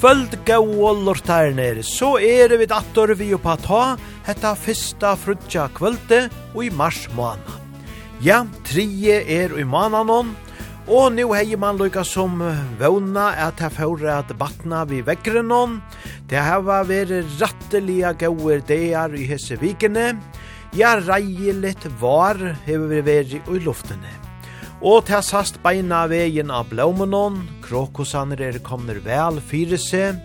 kvöld gau lortarner, så er vi dator vi oppa ta hetta fyrsta frutja kvölde og i mars måna. Ja, trie er i månaden, Og nu hei man lukka som vana at jeg får at batna vi vekkere noen. Det har vært rattelia gauer deir i hese vikene. Ja, reilig var hever vi vært i luftene. Og til sast beina vegin av blåmenon, krokosaner er kommer vel fyre seg,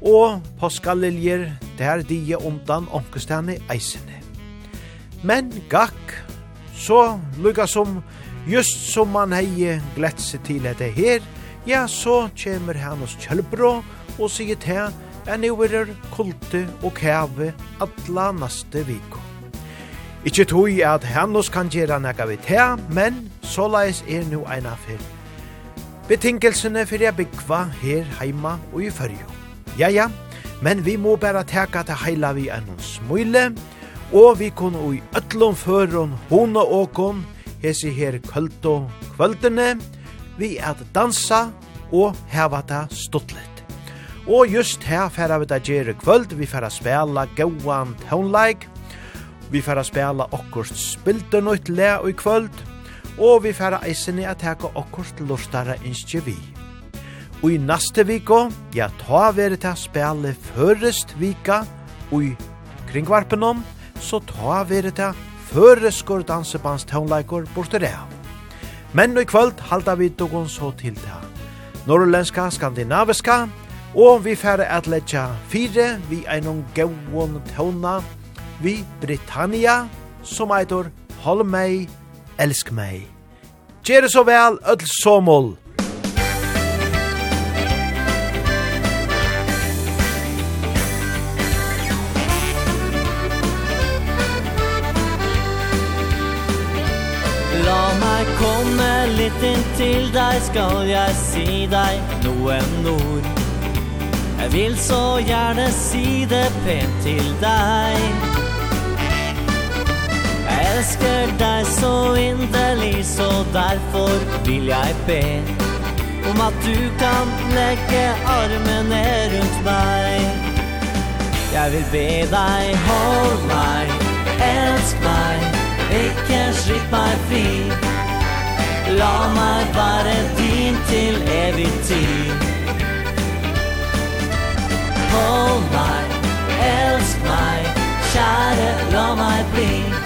og påskaliljer der die undan onkestane eisene. Men gakk, så lukka som, just som man hei glett seg til dette her, ja, så kjemur han hos kjølbrå og sier til, enn i er kulte og kæve atla naste viko. Ikkje tog at hennus kan gjera nega vi tea, men såleis er nu eina fyr. Betingelsene fyrir jeg byggva her heima og i fyrjo. Ja, ja, men vi må bara teka til heila vi enn smule, og vi kunne ui ötlom føron hona åkon, hesi her kvöldo kvöldene, vi at dansa og heva ta stuttlet. Og just her færa vi da gjere kvöld, vi færa spela gauan like Vi færa spela okkurst spildur nøyt le og i kvöld, og vi færa eisini at teka okkurst lustara innskje vi. Og i neste viko, ja, ta veri ta spela førrest vika, og i kringvarpen om, så ta veri til førreskur dansebands tånleikor borterea. Men i kvöld halda vi dogon så til ta. Norrländska, skandinaviska, og vi færa at letja fire vi einon gauon tåna, vi Britannia, som eitor Hold meg, elsk meg. Gjere så vel, öll somol. La meg komme litt inn til deg, skal jeg si deg noen ord. Jeg vil så gjerne si det pent til deg elsker deg så inderlig så derfor vil jeg be om att du kan legge armen rundt mig. Jag vill be dig håll mig, Elsk mig, ikke slipp meg fri. La meg være din til evig tid. Hold meg, elsk meg, kjære, la meg bli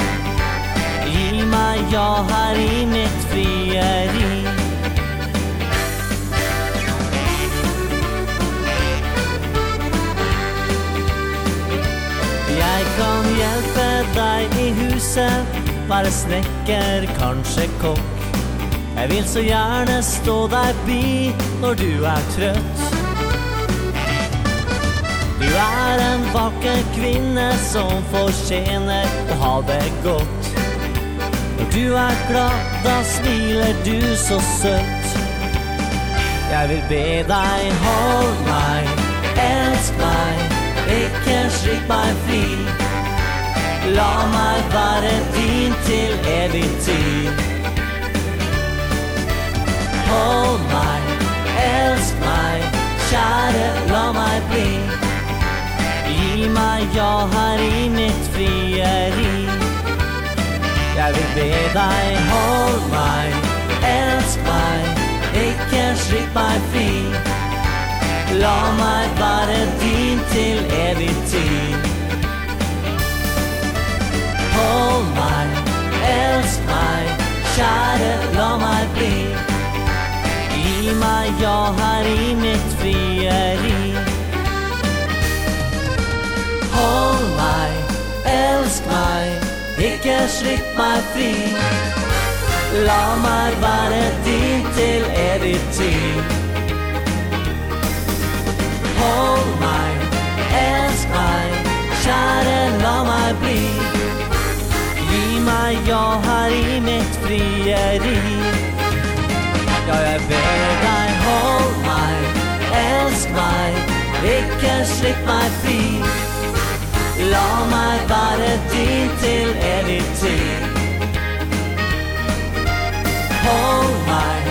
mamma jag har mitt frieri. Jeg kan hjelpe deg i huset Bare snekker, kanskje kokk Jeg vil så gjerne stå deg bi Når du er trøtt Du er en vakker kvinne Som fortjener å ha det godt Når du er glad, da smiler du så søtt. Jeg vil be deg, hold meg, elsk meg Ikke slik meg fri. La meg være din til evig tid. Hold meg, elsk meg, kjære, la meg bli. Gi meg ja her i mitt frieri Jeg vil be deg hold meg Elsk meg Ikke slipp meg fri. La meg være din til evig tid. Hold meg, elsk meg, kjære, la meg bli. Gi meg ja her i mitt frieri Hold meg, elsk meg, Ikke slipp meg fri. La meg være din til evig tid. Hold meg, elsk meg, kjære la meg bli. Gi meg ja her i mitt frieri Ja, jeg ber deg, hold meg, elsk meg, ikke slipp meg fri. La meg være din til evig tid Hold meg,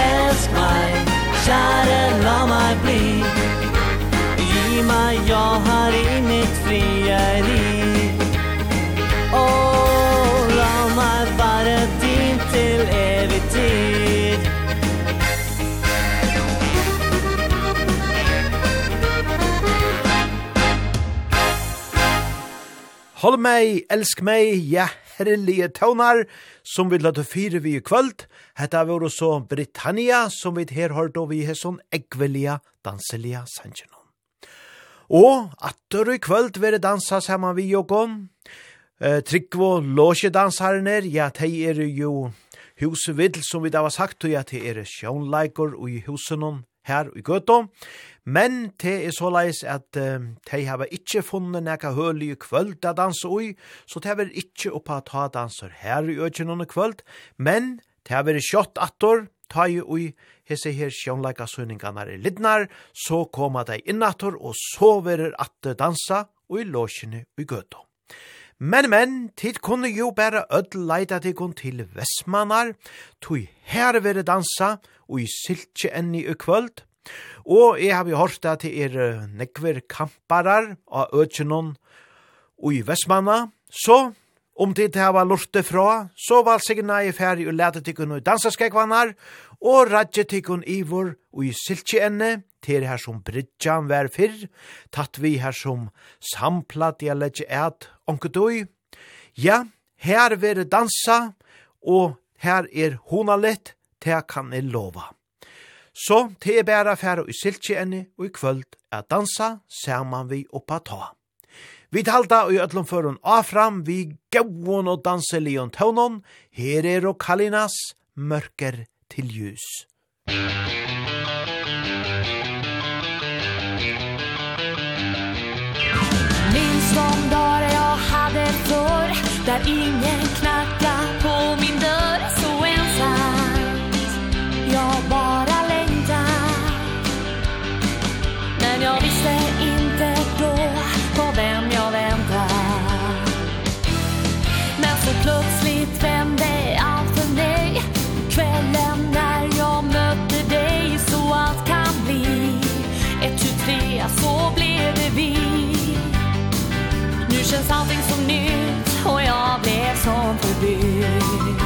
elsk meg, kjære, la meg bli. Gi meg ja her i mitt frieri Åh, oh, la meg være din til evig Hold meg, elsk meg, ja, herrelige tøvnar, som vi lade fire vi i kvöld. Hetta var så Britannia, som vi her hørt vi har sånn ekvelia, danselia sangen. Og atter i kvöld vil det dansa saman vi jokon. Eh, Tryggvo låsjedansarner, ja, de er jo huset som vi da var sagt, og ja, de er sjånleikor og i husen her i gøtta. Men te er såleis at uh, te hava ikkje funnet nekka høl i kvöld a dansa ui, så te ver ikkje oppa ta dansar her i økjen under kvöld, men te ver kjott attor, ta i ui hese her sjånleika sunningarna er lidnar, så koma dei innattor, og så verer at dansa ui låsjene ui gøtto. Men, men, tid kunne jo bare ødel leida kun til Vestmannar, tog her vere dansa, og i siltje enn i kvöld, Og jeg har hørt at det er nekver kamparar av økjennom og i Vestmanna. Så om det her var lortet fra, så var signa i ferie og lete tikkun og dansaskekvannar og radje tikkun ivor og i siltjeenne til her som bridjan vær fyrr, tatt vi her som sampla dialetje et onkedoi. Ja, her vil dansa og her er hona litt, det kan jeg lova. Så te er bæra færa i siltje enni og i kvöld er dansa saman vi oppa ta. Vi talda i ötlom förun afram vi gauon og danselion tøvnon, her er og kalinas mørker til ljus. Minst de dagar jag hade förr, där ingen knackar allting så nytt och jag blev som förbytt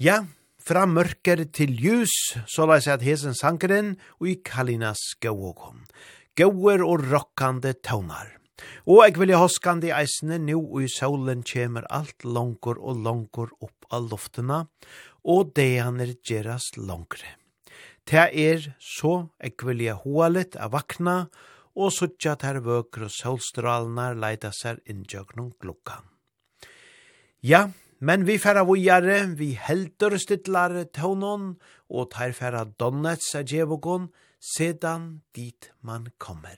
Ja, fra mørker til ljus, så la seg at hesen sankeren og i Kalinas gauokom. Gauer og rokkande tånar. Og eg vilja hoskande i eisene nu og i solen kjemer alt langkor og langkor opp av loftena, og det han er gjerast langkre. Det er så eg vilja hoa litt av vakna, og suttja ter vøkru solstralnar leida seg innjøgnum glukkan. Ja, Men vi færa vujare, vi heldur stidlar tånon, og tær færa donnets av djevogon, sedan dit man kommer.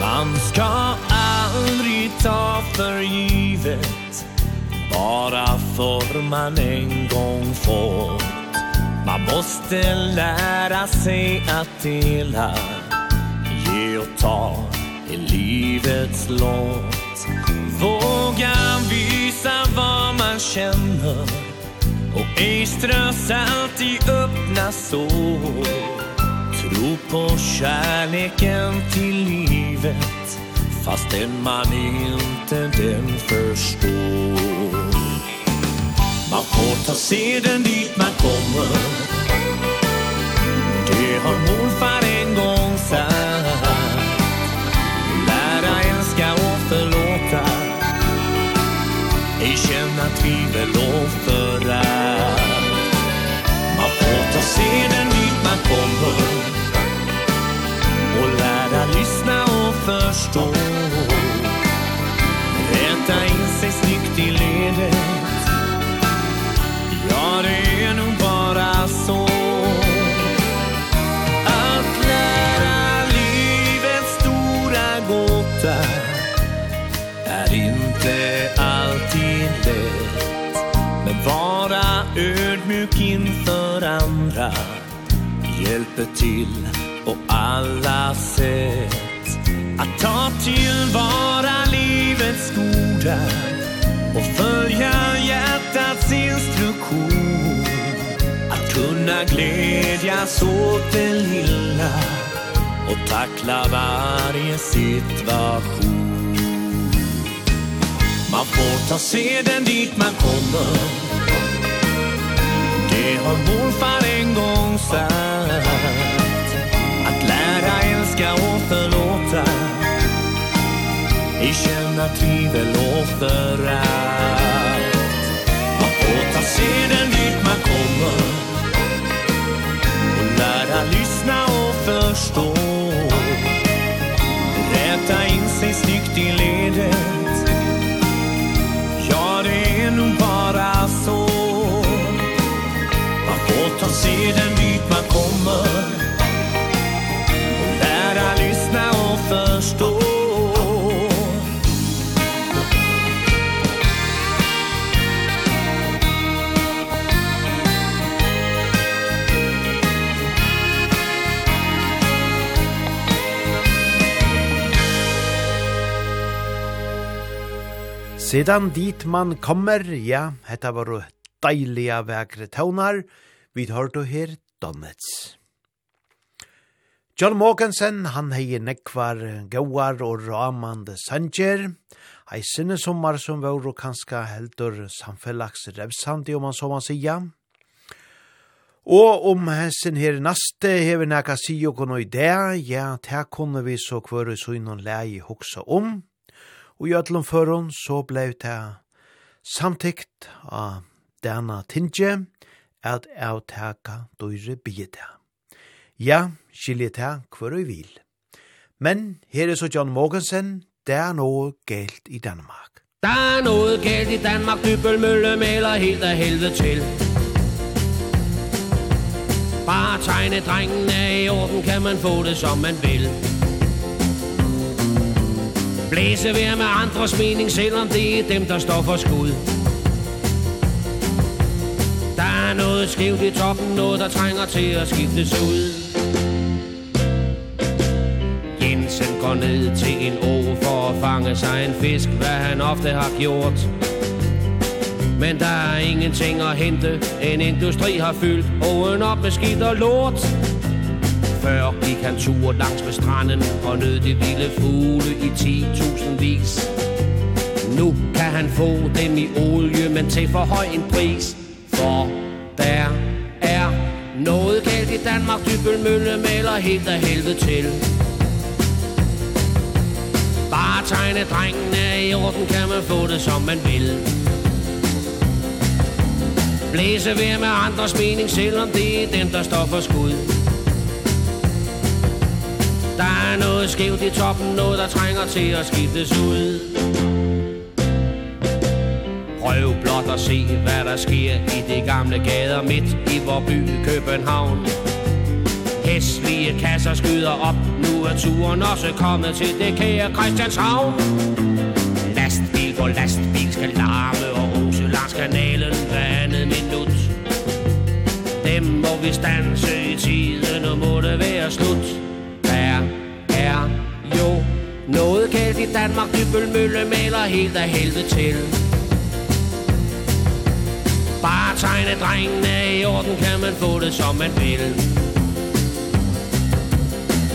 Man ska aldrig ta för givet Bara för man en gång får Man måste lära sig att dela. Ge och ta i livets låt Våga visa vad man känner. Och ej strös allt i öppna sår. Tro på kärleken till livet. Fastän man inte den förstår. Man får ta seden dit man kommer. Det har morfar en gång sagt. Lära älska och förlåta Ej känna tvivel och förakt Man får ta seden dit man kommer. Och lära lyssna och förstå. Rätta in sig snyggt i ledet hjälper till på alla sätt. Att ta tillvara livets goda och följa hjärtats instruktion. Att kunna glädjas åt det lilla och tackla varje situation. Man får ta seden dit man kommer. Det har morfar en gång sagt Att lära älska och förlåta. I känna tvivel och förakt. Man får ta seden dit man kommer. Och lära lyssna och förstå. Räta in sig snyggt i livet humör Och lära lyssna och förstå Sedan dit man kommer, ja, hetta var deiliga vekre tøvnar. Vi tar då her Donetsk. John Mogensen, han hei nekvar gauar og ramande sanger, hei sinne sommar som var og kanska heldur samfellags revsandi, om han så man sia. Og om hessen her naste hever nekka si og kono i det, ja, ta kunne vi så kvar og søgnon lei hoksa om, og i ötlom förun så blei ta samtikt av dana tinge, at avtaka døyre bygge Ja, skilje ta hver og vil. Men her er så John Mogensen, der er noe galt i Danmark. Der er noget galt i Danmark, dybølmølle maler helt af helvede til. Bare tegne drengen er i orden, kan man få det som man vil. Blæse vær med andres mening, selvom det er dem, der står for skud. Der er noget skævt i toppen Noget der trænger til at skiftes ud. Jensen går ned til en å For at fange sig en fisk Hvad han ofte har gjort. Men der er ingenting at hente. En industri har fyldt åen op med skidt og lort. Før gik han tur langs med stranden Og nød de vilde fugle i 10.000 vis Nu kan han få dem i olie Men til for høj en pris. For der er noget galt i Danmark. Dybbelmølle maler helt af helvede til. Bare tegne drengene i orden Kan man få det som man vil. Blæse ved med andres mening Selvom det er den der står for skud. Der er noget skævt i toppen Noget der trænger til at skiftes ud. Prøv blot at se, hvad der sker i de gamle gader midt i vor by København. Hæslige kasser skyder op, nu er turen også kommet til det kære Christianshavn. Lastbil på lastbil skal larme, og rose langs kanalen hver andet minut. Dem må vi stanse i tiden, og må det være slut. Der er jo noget galt i Danmark, Dybølmølle maler helt af helvede til tegne drengene i orden Kan man få det som man vil?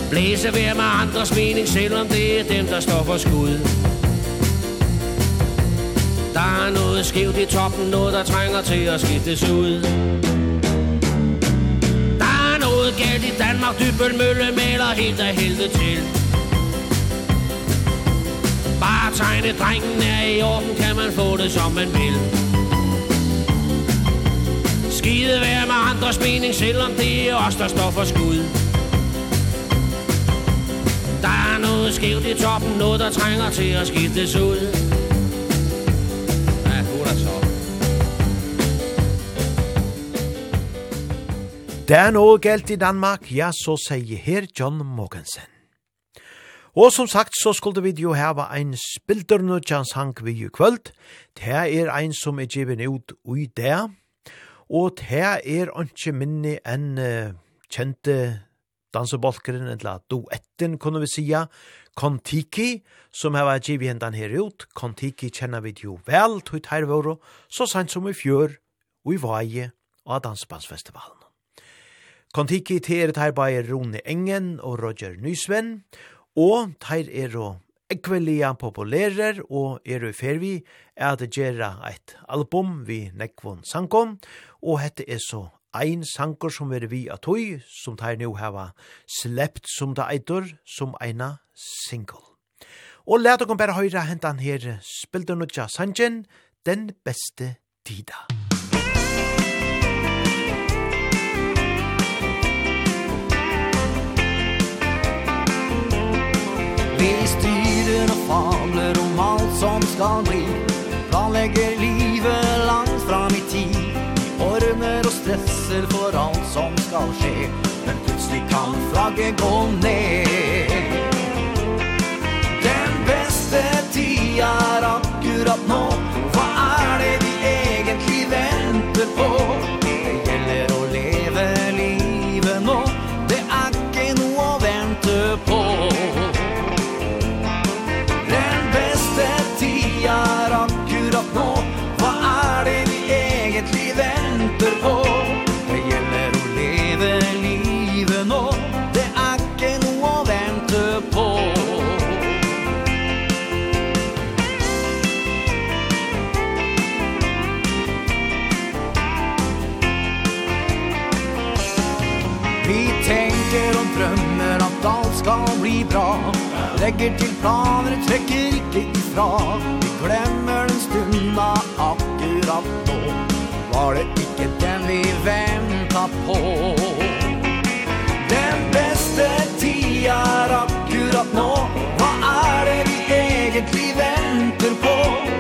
Blæse ved med andres mening Selvom det er dem der står for skud. Der er noget skævt i toppen Noget der trænger til at skiftes ud. Der er noget galt i Danmark Dybølmølle maler helt af helvede til. Bare tegne drengene er i orden Kan man få det som man vil. Skide være med andres mening, selvom det er os, der står for skud Der er noget skævt i toppen, noget der trænger til at skiftes ud Ja, god er så er galt i Danmark, ja, så sier her John Mogensen. Og som sagt så skulle vi jo hava ein spildur nutjans hank vi i kvöld. Det er ein som er given ut ui det, Og det er ikke minne enn uh, kjente dansebolkeren, eller duetten, kunne vi sija, Kontiki, som har vært givet hendan her ut. Kontiki kjenner vi jo vel, tog her våre, så sent som i fjør, og i vaje, av Dansebandsfestivalen. Kontiki til er bare Rone Engen og Roger Nysven, og teir er og ekvelia populærer og er i fervi er at gjerra eit album vi nekvon sankom, og hette er så ein sanker som er vi at tøy, som teir nu heva slept som det eitur, som eina single. Og let okon bare høyra hentan her spilder ja sanjen, den beste tida. Vi styrer og fabler om alt som skal bli, planlegger livet stresser for alt som skal skje. Men plutselig kan flagget gå ned. Den beste tida er akkurat nå. Hva er det vi egentlig venter på? skal bli bra. Lägger till planer, trekker ikke ifra. Vi glömmer en stunda akkurat nå. Var det ikke den vi väntar på? Den beste tida er akkurat nå. Vad är det vi egentligen väntar på?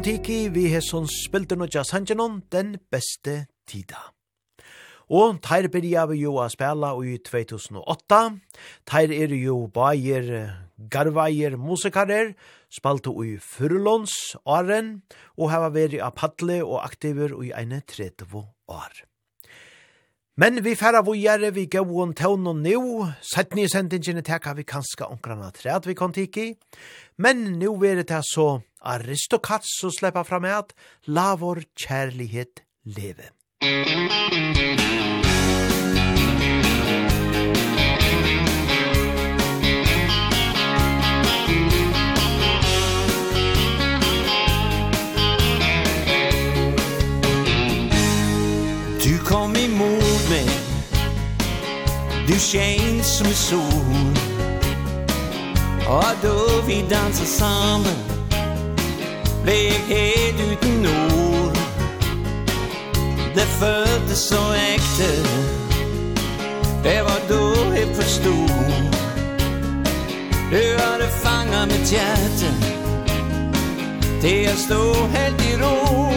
Velkommen tiki, vi har sånn spilt noe jazz den beste tida. Og teir byrja vi jo a spela i 2008. Teir er jo bægir garveier musikarer, spalte i Furlons åren, og hava veri a padle og aktiver i eine 30 år. Men vi færa vågjere, vi gauon on og nu, setni i sendingene teka vi kanska omkrana træt vi kontiki. Men nu er det så aristokrat som släpper fram at la vår kärlighet leve. Du kom imot mig Du tjejen som är sol Og då vi dansade sammen. Blev helt uten ord. Det føltes så ekte Det var då jeg forstod Du hadde fanget mitt hjerte Til jeg stod helt i ro.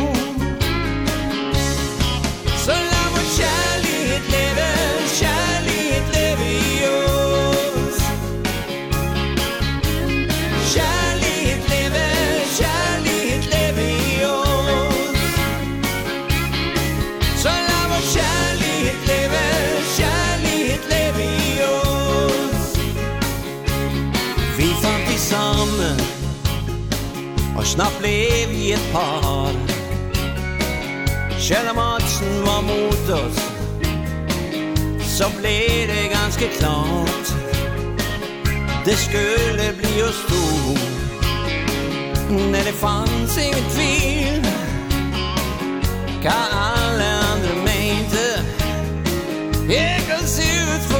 Og snart blev vi et par. Selv om Oddsen var mot oss Så blev det ganske klart. Det skulle bli oss to När det fanns ingen tvil. Hva alle andre mente. Jeg kan se ut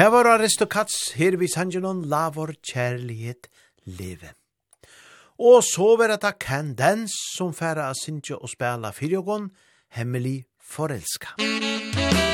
Det var aristokats her vi sangenon la vår kjærlighet leve. Og så var det kan dans som færa av Sintje og spela fyrjogon, hemmelig forelska. Musikk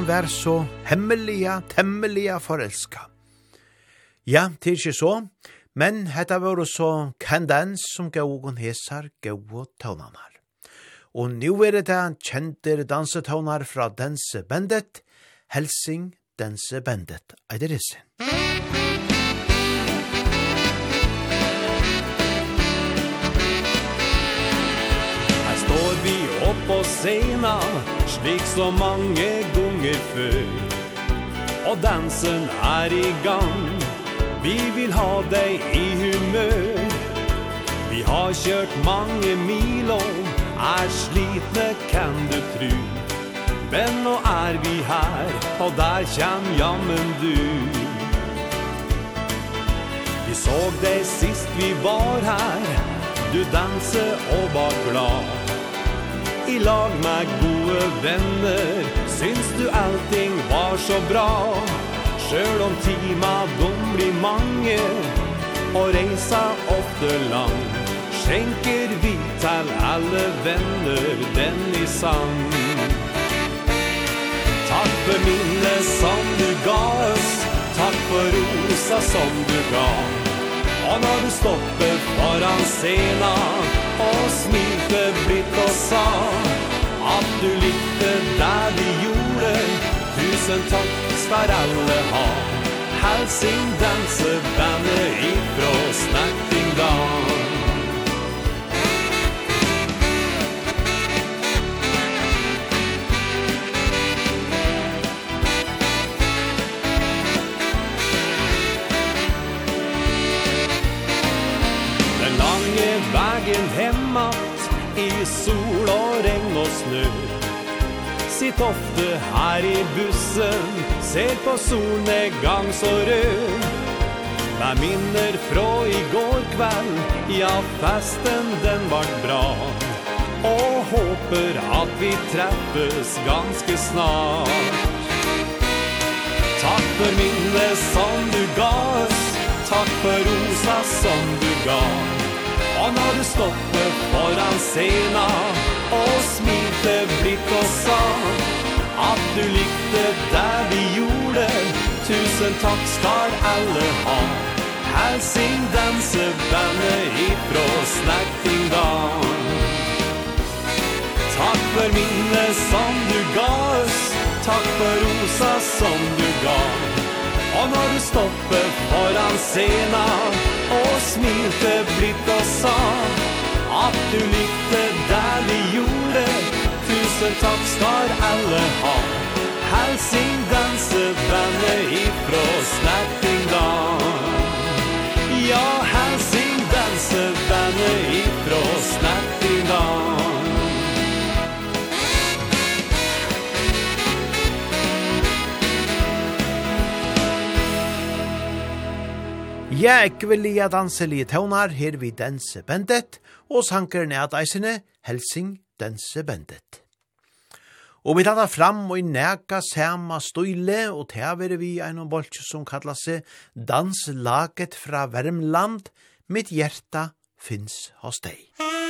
han vær så hemmeliga, temmeliga forelska. Ja, det er ikke så, men hetta var så kandens som gav og hesar, gav og tånanar. Og nu er det den kjenter dansetånar fra Dense Bendet, Helsing Dense Bendet, Eiderissen. Her står vi opp på scenen, slik så mange sunget før Og dansen er i gang Vi vil ha deg i humør Vi har kjørt mange mil og Er slitne kan du tro. Men nå er vi her Og der kjem jammen du. Vi såg deg sist vi var her Du danse og var glad i lag med gode venner. Syns du allting var så bra? Sjøl om tima dom blir mange Og reisa ofte lang. Skjenker vi til alle venner den i sang. Takk for minnet som du ga oss. Takk for rosa som du ga. Og når du stopper foran scena Og smilte blitt og sa At du likte det vi gjorde. Tusen takk skal alle ha. Helsing dansebandet ifrå Snaktingdal ikke vägen hemåt i sol och regn och snö Sitt ofte här i bussen Ser på solnedgang så rød. Vær minner fra i går kveld Ja, festen den vart bra. Og håper at vi treffes ganske snart. Takk for minnet som du ga oss Takk for rosa som du ga oss. Og når du stoppet foran scena Og smilte blitt og sa At du likte det vi gjorde. Tusen takk skal alle ha. Helsing dansebandet ifrå Snaktingdal Takk for minnet som du ga oss Takk for rosa som du ga Og når du stopper foran scena Og smilte blitt og sa At du likte der vi gjorde. Tusen takk skal alle ha. Helsing dansebandet ifrå Snertingdal Ja, Ja, kvilliga danselige tøvnar her vi Danse bendet, og sankeren er at eisene Helsing Danse bendet. Og vi tar fram og i næka sama støyle, og tever vi ein og bolsje som kallar seg Danslaget fra Värmland, mitt hjerta finns hos deg. Musikk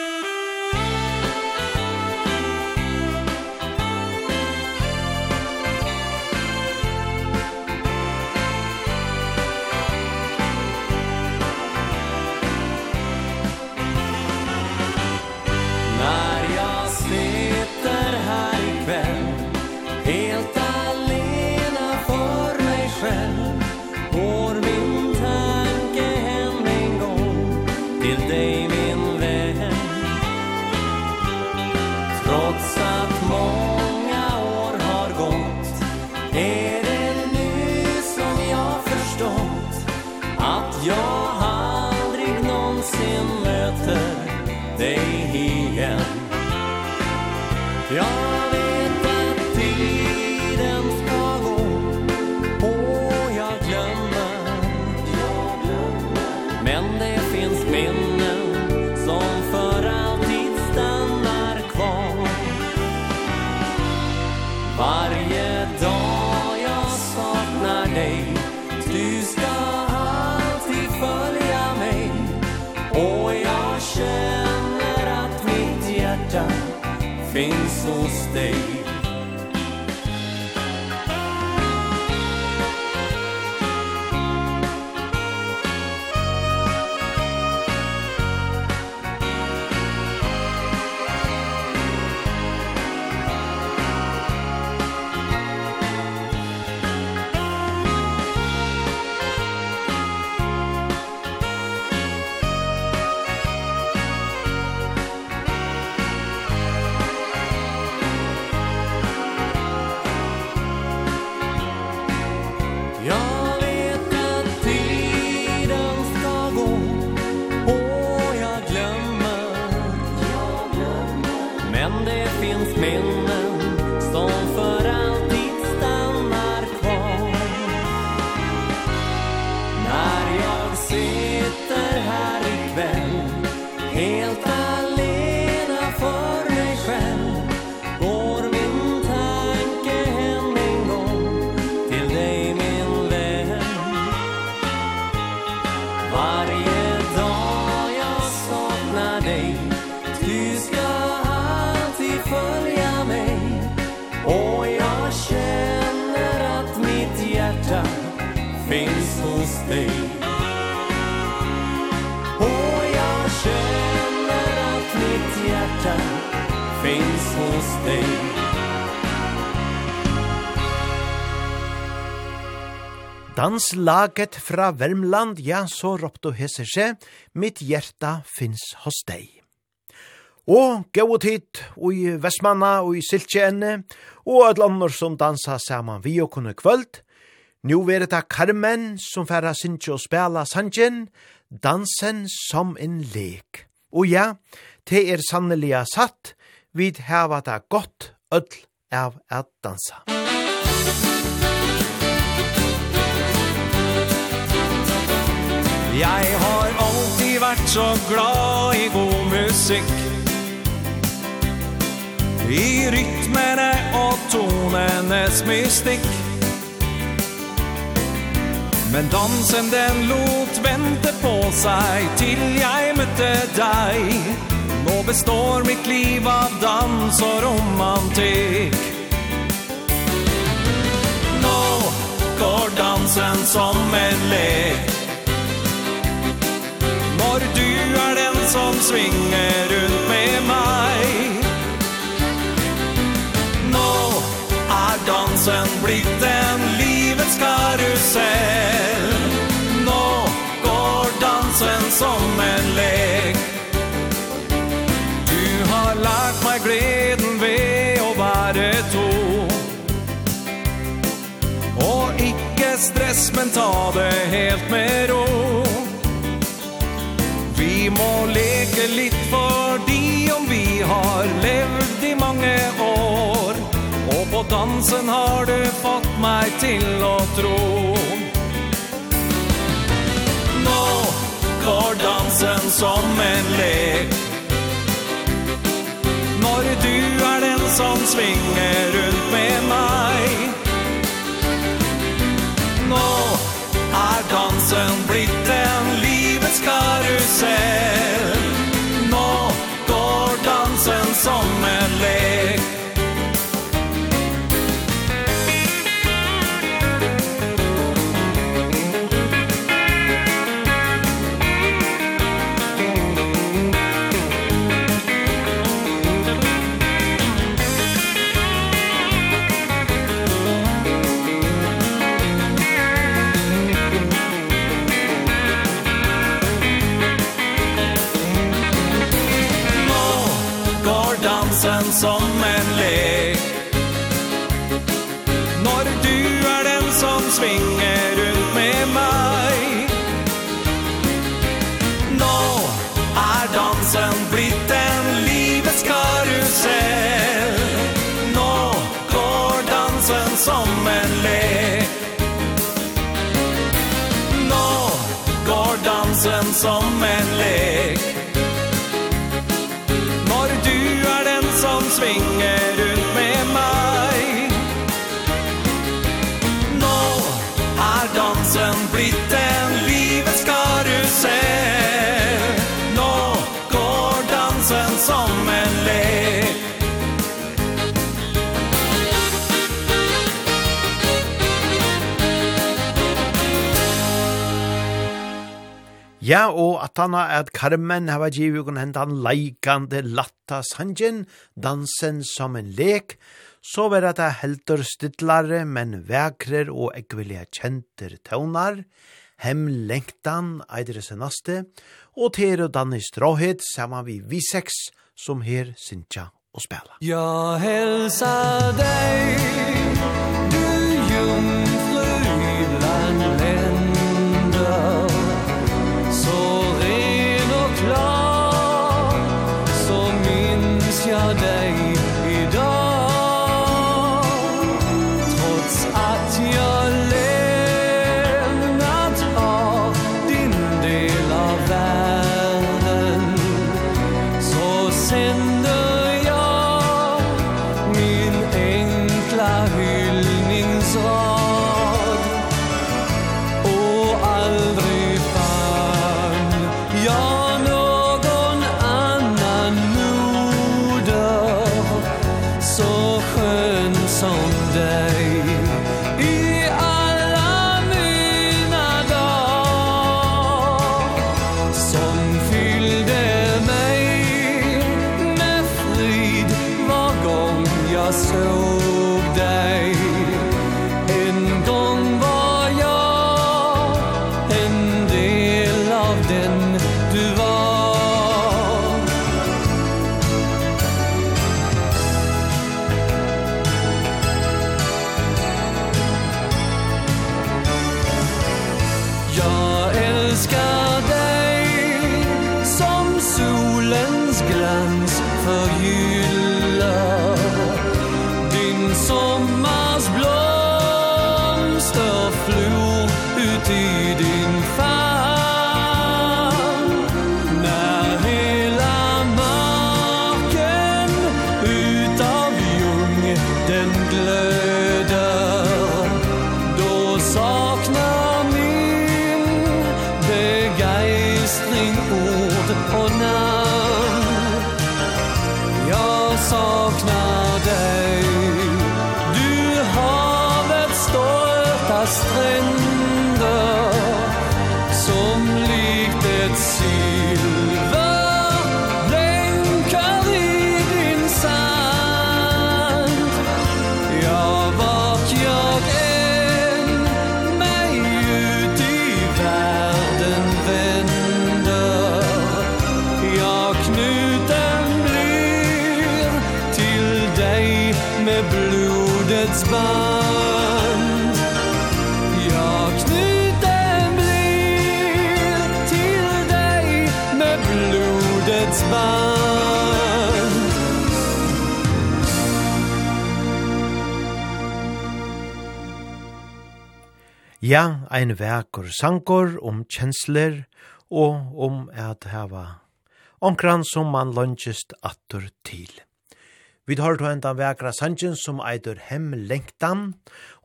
Danslaget fra Värmland, ja, så ropte hese seg, mitt hjerta finns hos deg. Og gau tid, og i Vestmanna, og i Siltjene, og et lander som dansa saman vi og kunne kvöld. Nú veri det Carmen som færa sinje og spela sanjen, dansen som en lek. Og ja, det er sanneliga satt, vid heva det godt ødel av at dansa. Musik Jeg har alltid vært så glad i god musikk. I rytmene og tonenes mystikk. Men dansen den lot vente på seg Til jeg møtte deg. Nå består mitt liv av dans og romantikk. Nå går dansen som en lek. som svinger rundt med meg. Nå er dansen blitt en livets karusell. Nå går dansen som en lek. Du har lært meg gleden ved å være to. Og ikke stress, men ta det helt med ro må leke litt fordi om vi har levd i mange år. Og på dansen har du fått meg til å tro. Nå går dansen som en lek. Når du er den som svinger rundt med meg. Nå er dansen blitt seg. som en lek. Når du er den som svinger rundt med meg. Nå er dansen blitt en livets karusell. Nå går dansen som en lek. Nå går dansen som en lek. Ja, og at han har at Carmen hava givet kun hentan leikande latta sanjen, dansen som en lek, så var det heldur stidlare, men vekrer og ekvelige kjenter tøvnar, hem lengtan eidre senaste, og ter og danne stråhet saman vi vi seks, som her sinja og spela. Ja, helsa deg, Ja, ein verkur sankor om kjensler og om at hava omkran som man lunchist attur til. Vi har to enda vekra sanjen som eitur hem lengtan,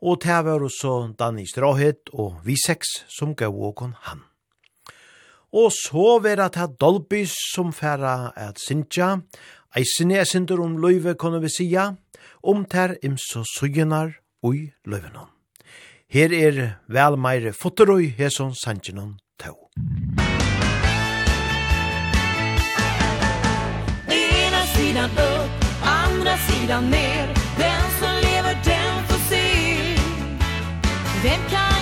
og te var så Danny Stråhet og vi seks som gav åkon han. Og så vera ta Dolby som færa at sinja, eisini er sindur om løyve kunne vi sia, om ter imso sugenar ui løyvenon. Her er vel meire fotorøy heson sanjinon tau. Ena sidan upp, andra sidan ner Den som lever den får se Vem kan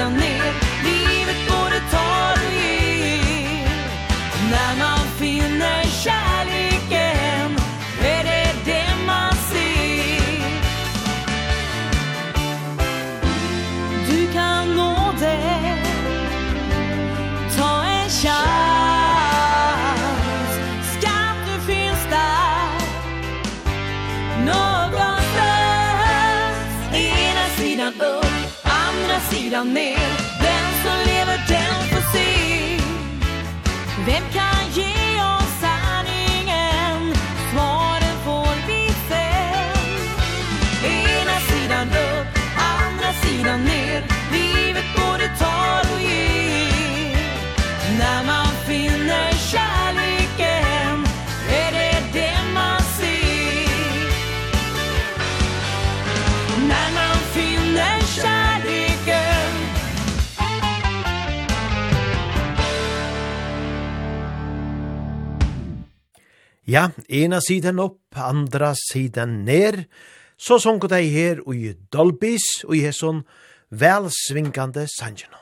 sidan ner. jag ner. Ja, ena sidan opp, andra sidan ner, så sånk dei her i Dolbys og i hesson velsvinkande sangen.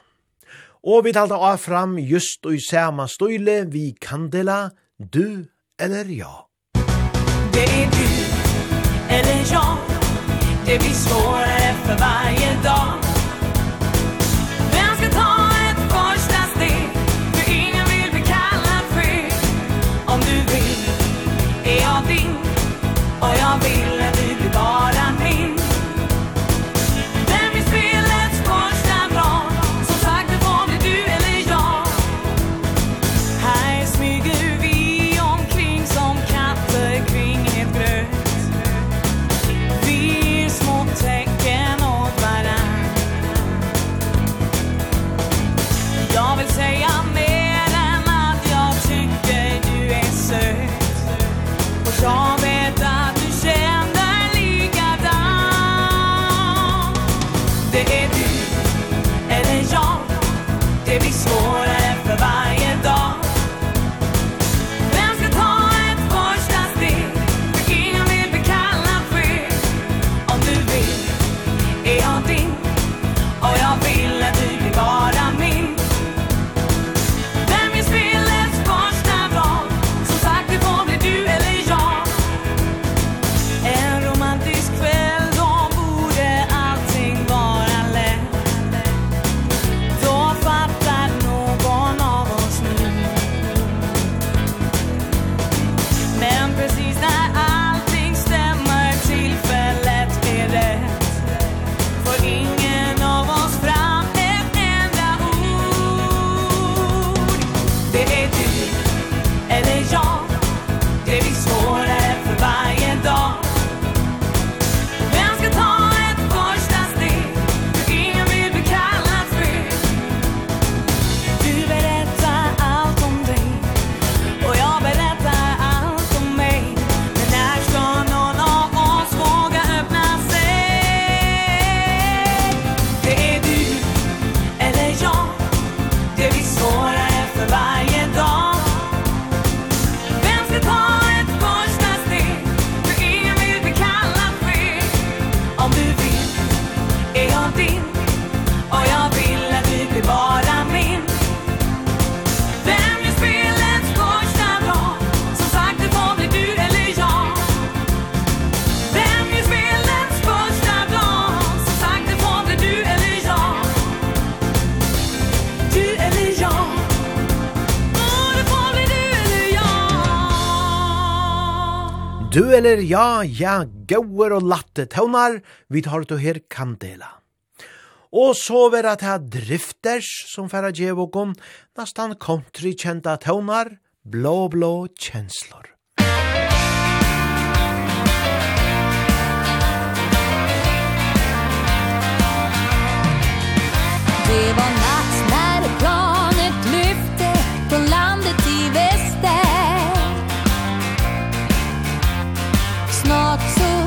Og vi talte av fram just og i sama støyle vi kandela du eller ja. Det är du eller jag, det blir svårare för varje dag. Du eller ja, ja, gauer og latte tøvnar, vi tar to her kandela. Og så vera ta drifters, som færa djevokon, nastan country kjenta tøvnar, blå blå kjenslor. Det var not so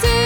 to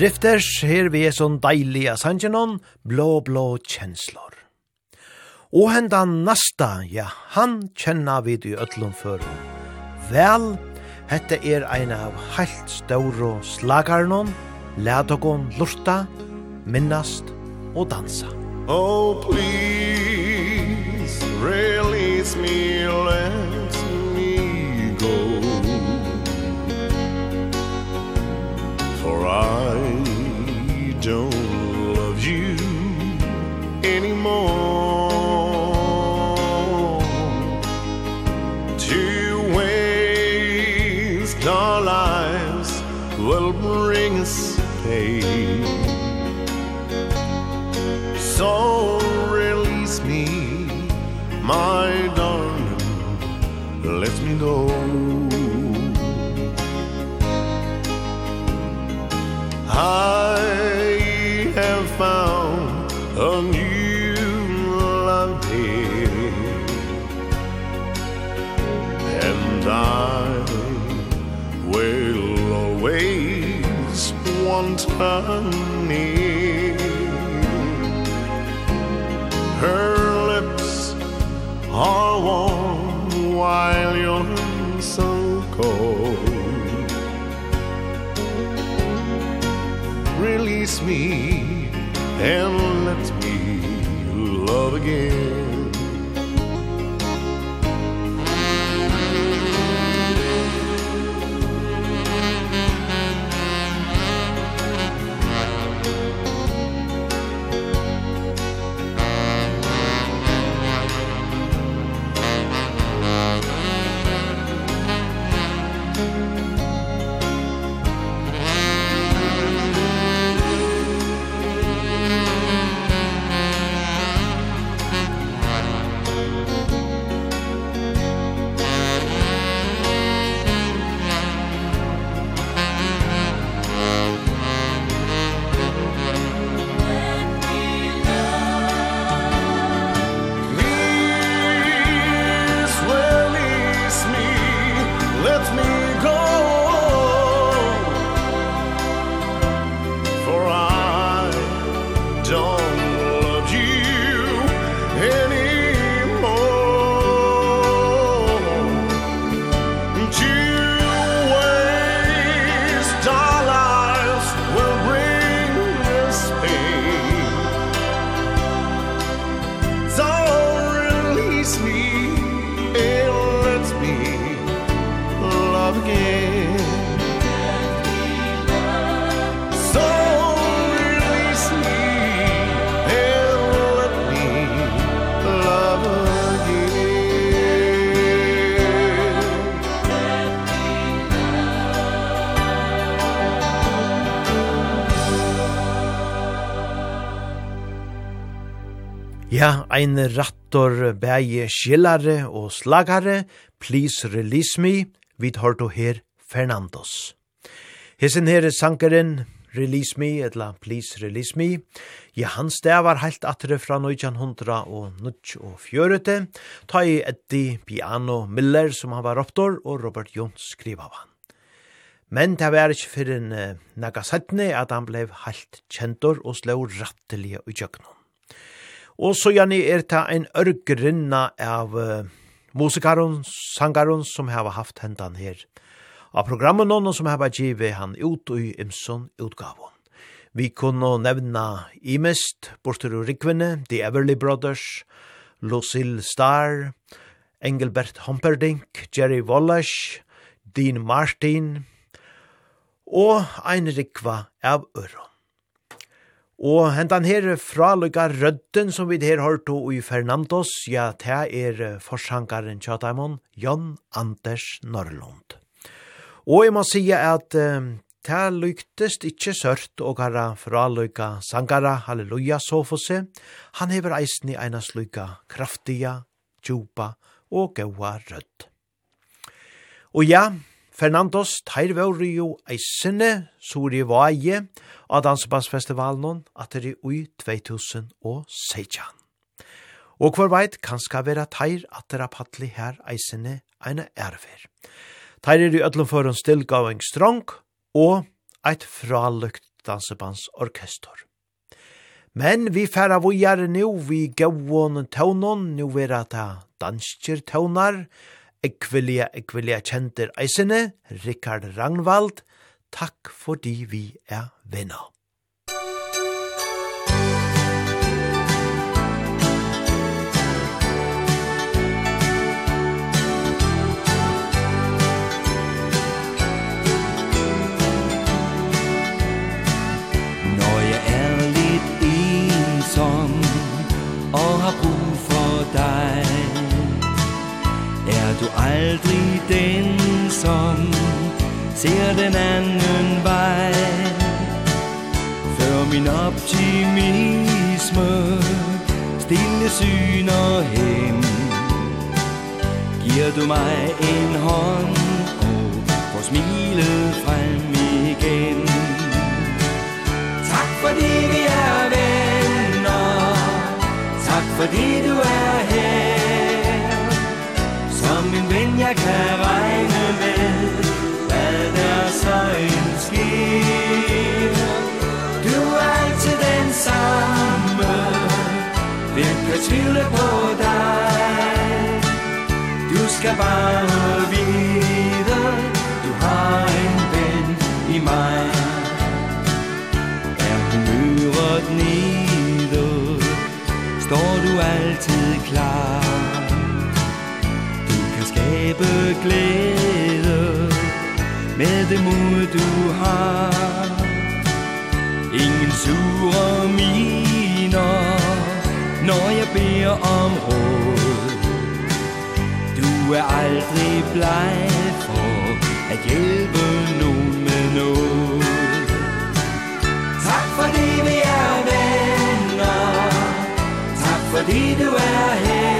Drifters, her vi er sånn deilige sangenon, blå, blå kjenslor. Og henda nasta, ja, han kjenna vi i ötlun førum. Vel, hette er ein av heilt stauro slagarnon, ledokon lurta, minnast og dansa. Oh, please, release me, let for I don't love you anymore. Two ways our lives will bring us pain. So release me my darling. Let me go I have found a new love here. And I will always want her near. Her lips are warm while you're so cold. release me and let me love again. ein rattor bæje skillare og slagare, please release me, vid hørto her Fernandos. Hesen her er sankeren, Release Me, etla Please Release Me. Ja, hans det var heilt atre fra 1900 og 1940, ta i Eddie Piano Miller som han var roptor, og Robert Jons skriva av han. Men det var ikke for en uh, nagasatne at han blev heilt kjentor og slå rattelige i kjøkkenen. Og så gjerne er det en ørgerinna av uh, musikaren, sangaren som har haft hendan her. Av programmet noen som har givet han ut i Imson utgaven. Vi kunne nevna Imest, Bortur og Rikvene, The Everly Brothers, Lucille Starr, Engelbert Humperdinck, Jerry Wallace, Dean Martin og ein Rikva av Øron. Og hentan her fralukka rødden som vi her har og i Fernandos, ja, det er forsankaren Tjataimon, Jon Anders Norrlund. Og jeg må si at um, det lyktest ikkje sørt og gara fralukka sangara, halleluja, så sofose. Han hever eisen i einas lykka kraftiga, djupa og gaua rødd. Og ja, Fernandos teir vore jo eisene, sori vaje, av Dansebassfestivalen at det er ui 2016. Og hver veit kan ska vera teir at det er pattli her eisene eina erfer. Teir er i ötlum foran stillgaving strong og eit fralukt dansebandsorkestor. Men vi færa vujare nu, vi gauon taunon, nu vera ta danskir taunar, ekvelia, ekvelia kjenter eisene, Rikard Ragnvald, takk fordi vi er venner. aldrig den som ser den anden vej. Før min optimisme stille syner hen Giver du mig en hånd og får smilet frem igen. Tak fordi vi er venner. Tak fordi du er her. jeg kan regne med Hvad der så end sker Du er altid den samme Hvem kan tvivle på dig Du skal bare vide Du har en ven i mig Er humøret nede Står du altid klar? skabe glæde Med det mod du har. Ingen sure miner Når jeg beder om råd. Du er aldrig bleg for At hjælpe nogen med noget. Tak fordi vi er venner. Tak fordi du er her.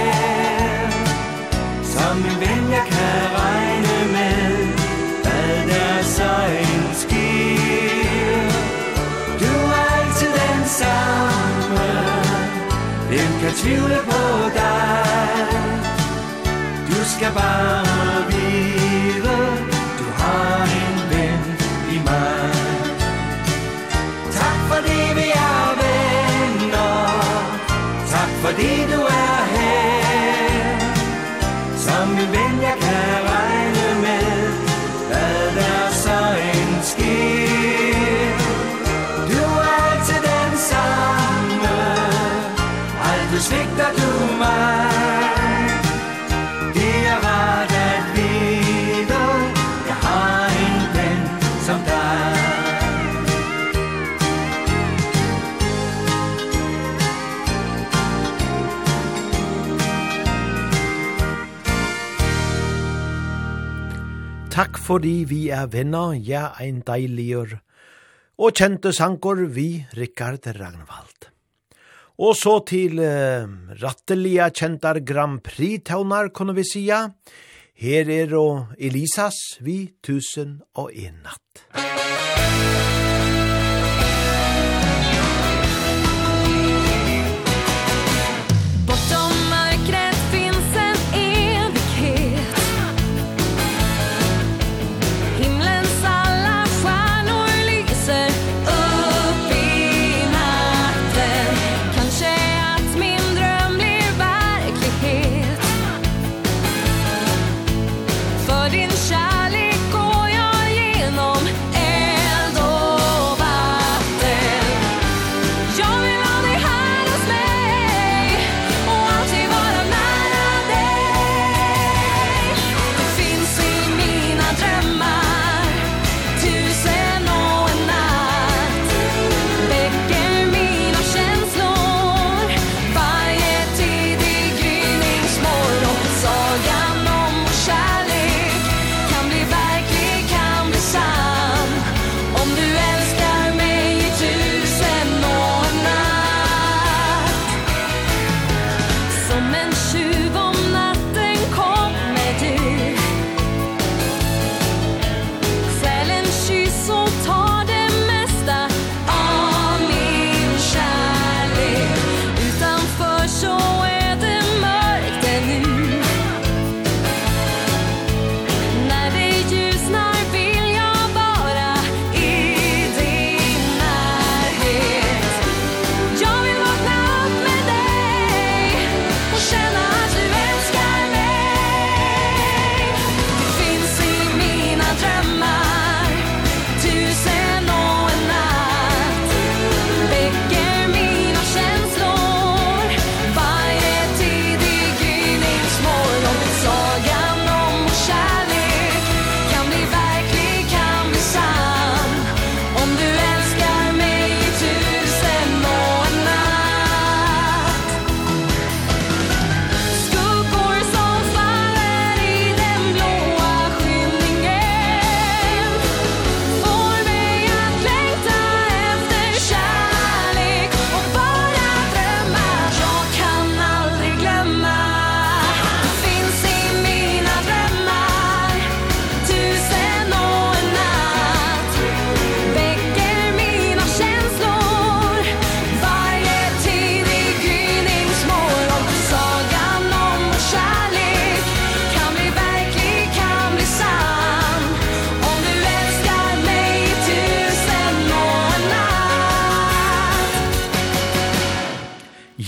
Jeg tviler på deg. Du skal bare Takk fordi vi er venner, ja, ein deiligur, og kjente sankor vi, Rikard Ragnvald. Og så til uh, rattelige kjentar Grand Prix-taunar, kunne vi sija. Her er og Elisas vi tusen og en natt. Musikk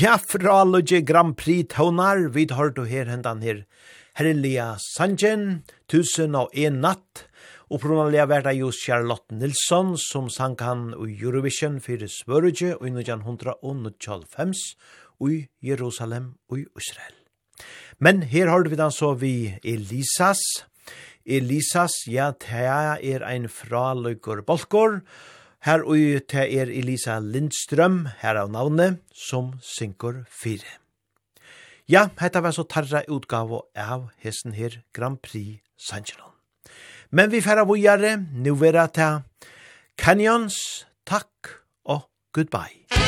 Ja, fra Lodge Grand Prix tånar, vi har du her hendan her. Herrelia sanjen, tusen og en natt, og pronalia verda jo Charlotte Nilsson, som sang han i Eurovision fyrir Svörge og 1995 i Jerusalem og i Israel. Men her har vi dan så vi Elisas, Elisas, ja, det er ein fraløygur bolkor, Her og til er Elisa Lindstrøm, her av navnet, som synker fire. Ja, hetta var så tarra utgave av hesten her Grand Prix Sancheron. Men vi færa vujare, nu vera til Canyons, takk og goodbye.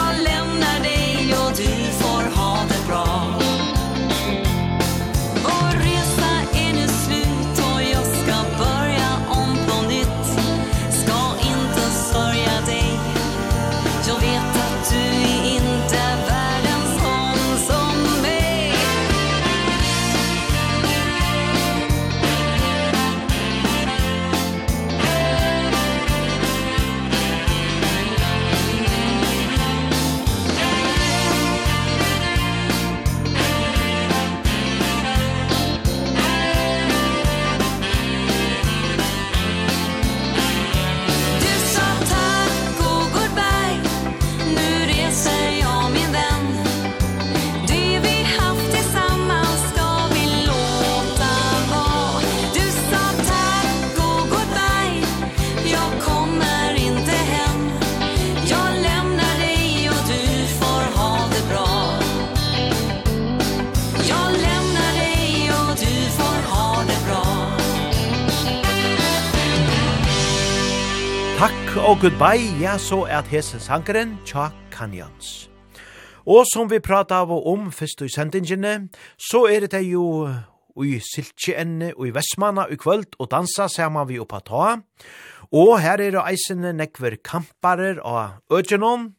jag lämnar Goodbye, ja, så er hese sankeren Tja Kanyans. Og som vi prata av og om først i sendingene, så er det jo i Siltjeenne og i Vestmanna i kvöld og dansa saman vi oppa ta. Og her er det eisene nekver kamparer av Ødgenon,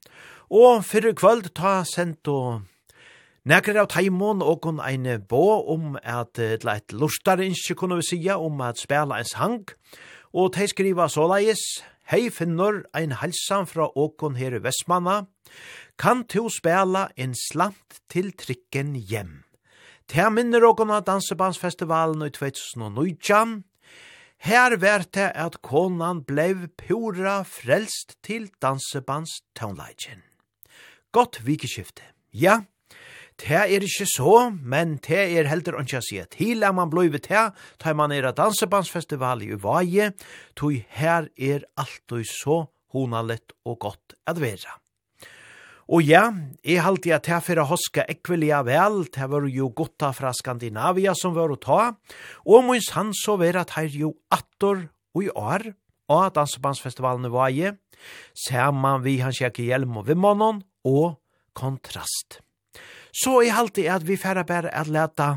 og fyrir kvöld ta sendt og Nekrar av taimon og kun ein bå om at et leit lortare innskje kunne vi sija om at spela en sang, og de skriva såleis, Hei finnur ein halsan fra åkon her i Vestmanna. Kan to spela en slant til trikken hjem. Ta minner åkon av Dansebandsfestivalen i 2019. Her vært det at konan blev pura frelst til dansebandstaunleikin. Godt vikeskifte. Ja, Det er ikke så, men det er heldur ikke å si til at man blir til, da man er av dansebandsfestival i Uvaje, tog her er alltid så honalett og godt at være. Og ja, jeg halte at jeg for å huske ekvelia vel, det var jo gutta fra Skandinavia som var å ta, og minst han så var at her jo attor og i år, og at dansebandsfestivalen i Vaje, ser man vi han kjekke hjelm og vimmanon, og kontrast så er alltid at vi færre bare at leta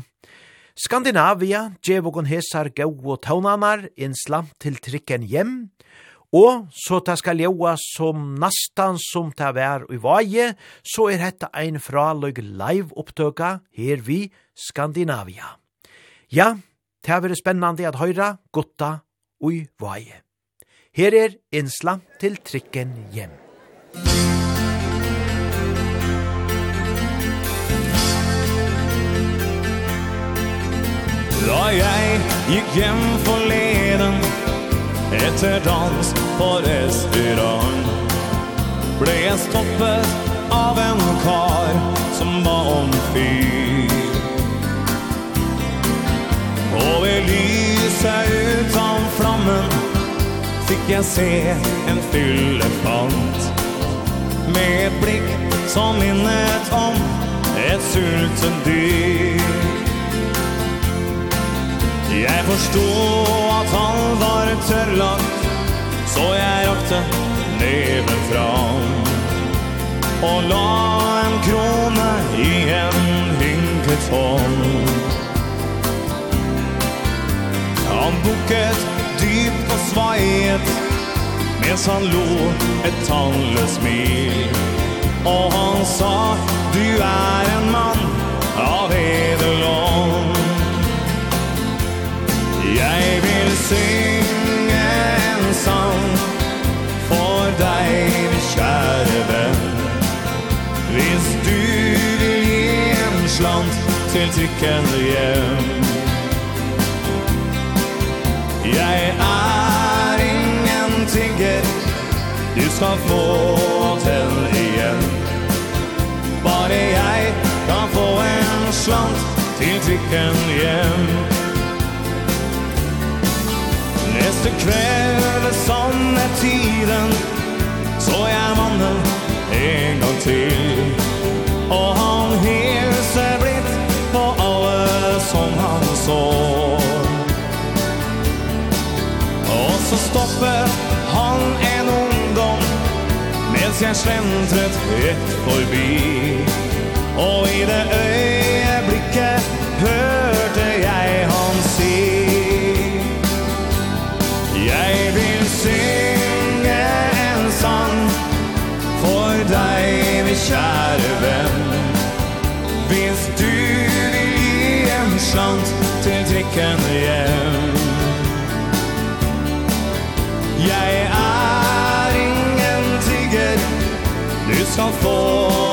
Skandinavia, djevokon hesar gau og taunanar, innslam til trikken hjem, og så ta skal joa som nastan som ta vær i vaje, så er hetta ein fraløg live opptøka her vi Skandinavia. Ja, ta vær spennande at høyra, gotta og i vaje. Her er innslam til trikken hjem. Da jeg gikk hjem forleden Etter dans på restaurant Ble jeg stoppet av en kar Som var om fyr. Og ved lyset utan flammen Fikk jeg se en fyllefant Med et blikk som minnet om Et sulten dyr. Jeg forsto at han var et Så jeg rakte neven fram Og la en krone i en hynket hånd. Han bukket dypt og sveiet Mens han lo et tannløs smil. Og han sa Du er en mann av evig Jeg vil synge en sang For deg, min kjære venn. Hvis du vil gi en slant Til trykkende hjem. Jeg er ingen tigger Du skal få den igjen. Bare jeg kan få en slant Til trykken hjem. Efter kväve sånn er tiden Så jeg vandrar en gang til Og han hilser blitt på alle som han så Og så stopper han en ungdom Mens jeg slentret ett forbi Och i det öje blir kjære venn Hvis du vil gi en chans til trikken hjem Jeg er ingen tigger, Du skal få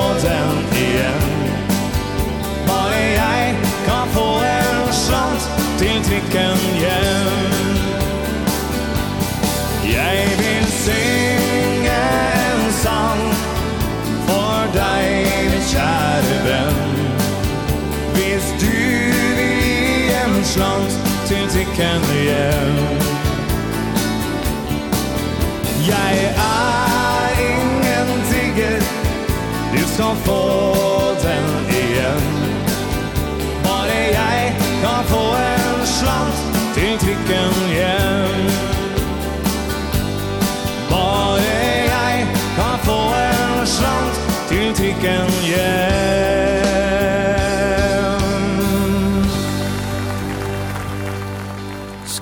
kan hjem Jeg er ingen tigger Du skal få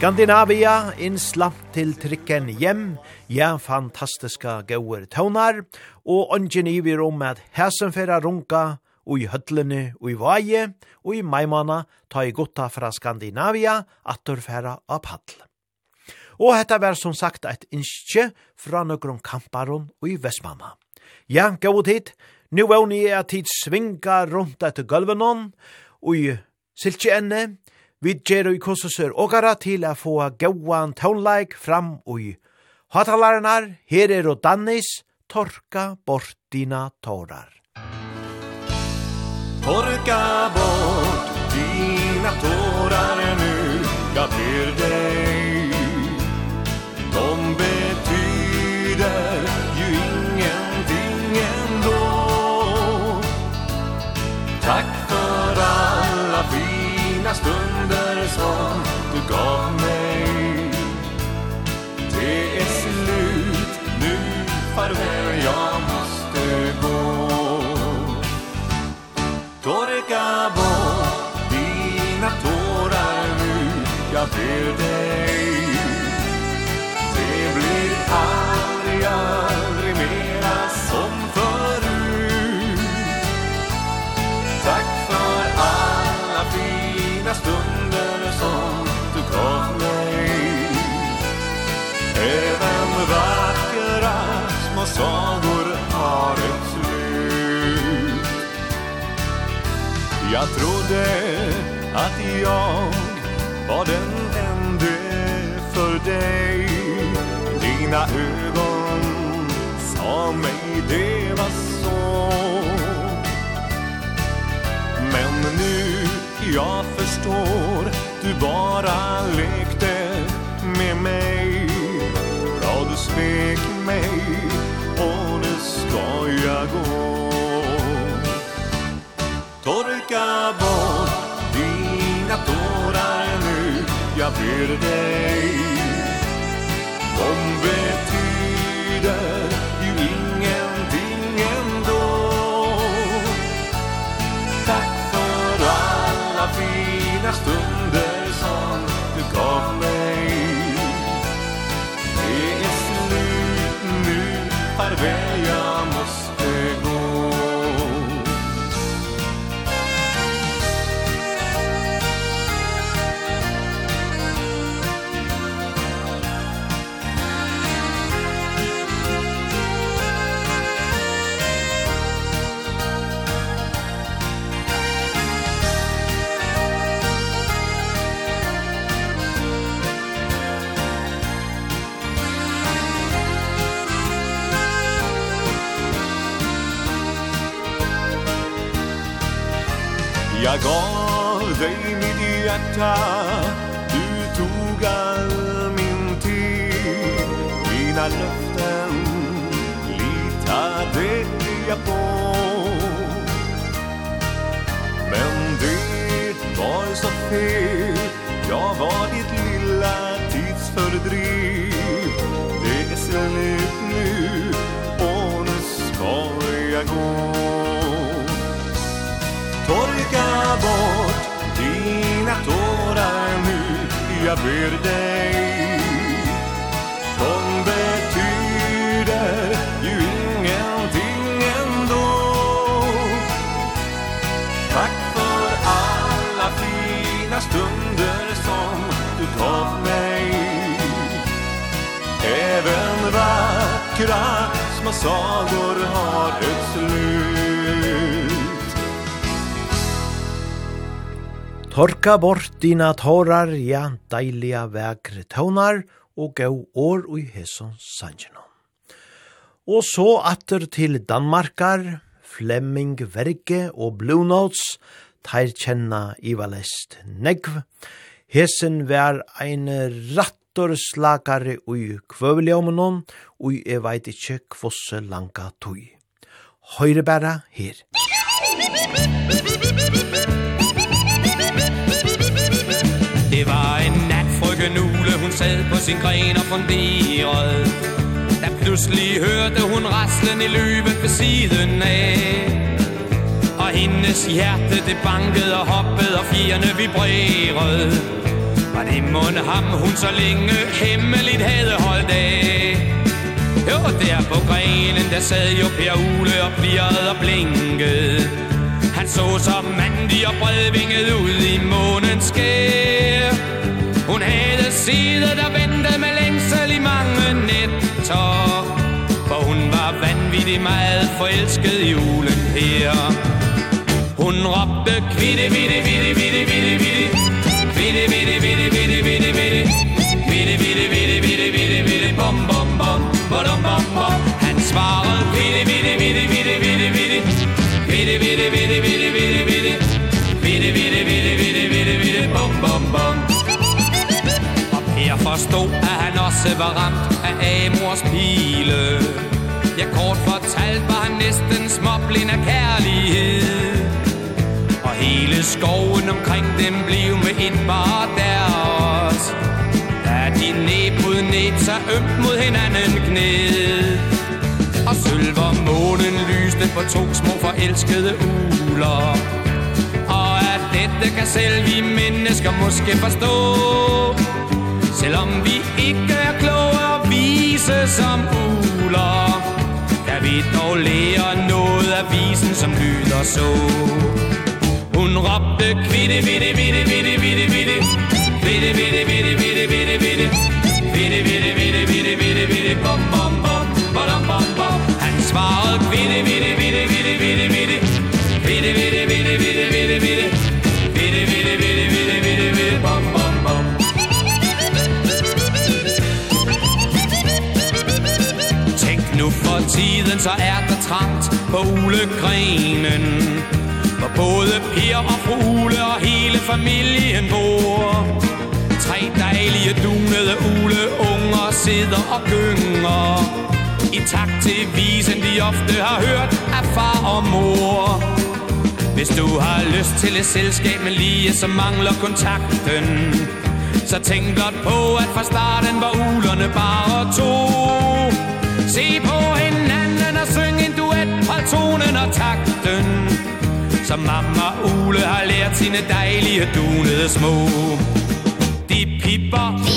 Skandinavia, innsla til trikken hjem, ja, fantastiska gauer tøvnar, og ongen i vi rom at hæsenfæra runka, og i høtlene, og i vaje, og i maimana, ta i gotta fra Skandinavia, atterfæra av paddel. Og hetta var som sagt eit innskje fra nøkron kamparon og i Vestmanna. Ja, gau tid, nu vågni er tid svinga rundt etter gulvenon, og i siltjeenne, Vi gjerru i kursusur ogara til å få gauan taunleik fram ui. Hatalarinar, her er og dannis, torka bort dina tårar. Torka bort dina tårar nu, jag ber dig. De betyder många stunder som du gav mig. Det är slut. Nu, farväl, jag måste gå. Torka bort dina tårar nu, jag ber dig Jag trodde att jag var den enda för dig. Dina ögon sa mig det var så. Men nu jag förstår Du bara lekte med mig. Ja, du svek mig Och nu ska jag gå. Torka bort dina tårar nu Jag ber dig. Om vet hjärta. Du tog all min tid. Dina löften litade jag på. Men det var så fel. Jag var ditt lilla tidsfördriv. Det är slut nu Och nu ska jag gå. Torka bort mina tårar nu Jag ber dig. De betyder ju ingenting ändå. Tack för alla fina stunder som du gav mig. Även vackra små sagor har ett slut. Torka bort dina tårar, ja, deiliga vekre tånar, og gau år ui hesson sanjeno. Og så atter til Danmarkar, Flemming Verge og Blue Notes, teir kjenna Ivalest Negv. Hesen vær ein rattor slakare ui kvøveljomenon, ui e veit ikkje kvosse langa tui. Høyre bæra her. sad på sin gren og funderede Da pludselig hørte hun raslen i løbet ved siden af. Og hendes hjerte det bankede og hoppede og fjerne vibrerede. Var det mund ham hun så længe hemmeligt havde holdt af. Jo, der på grenen der sad jo Per Ule og plirrede og blinkede. Han så som mandig og bredvinget ud i månens skær. Hun havde sider, og ventet med længsel i mange nætter For hun var vanvittig meget forelsket i julen her Hun råbte kvitte, vitte, vitte, vitte, vitte, vitte Vitte, vitte, vitte, vitte, vitte, vitte Vitte, vitte, vitte, vitte, vitte, vitte Bom, bom, bom, bom, bom, bom Han svarede kvitte, vitte, vitte, vitte, vitte, vitte Vitte, vitte, vitte, vitte forstå, at han også var ramt af Amors pile. Ja, kort fortalt var han næsten småblind af kærlighed. Og hele skoven omkring dem blev med et bare deres. Da de næb mod næb sig ømt mod hinanden gned. Og sølver månen lyste på to små forelskede uler. Og at dette kan selv vi mennesker måske forstå. Selvom vi ikke er klogere vise som uler Kan vi dog lære noget af visen som lyder så Hun råbte kvitte, vitte, vitte, vitte, vitte, vitte Vitte, vitte, vitte, vitte, vitte, vitte Vitte, vitte, vitte, vitte, vitte, vitte Bom, bom, bom, bom, bom, bom Han svarede kvitte, vitte, vitte, på ulegrenen Hvor både Per og Fugle og hele familien bor. Tre dejlige dunede uleunger sidder og gynger. I takt til visen de ofte har hørt af far og mor. Hvis du har lyst til et selskab med lige, så mangler kontakten. Så tænk blot på, at fra starten var ulerne bare to. Se på Hold tonen og takten Som mamma Ole har lært sine dejlige dunede små. De pipper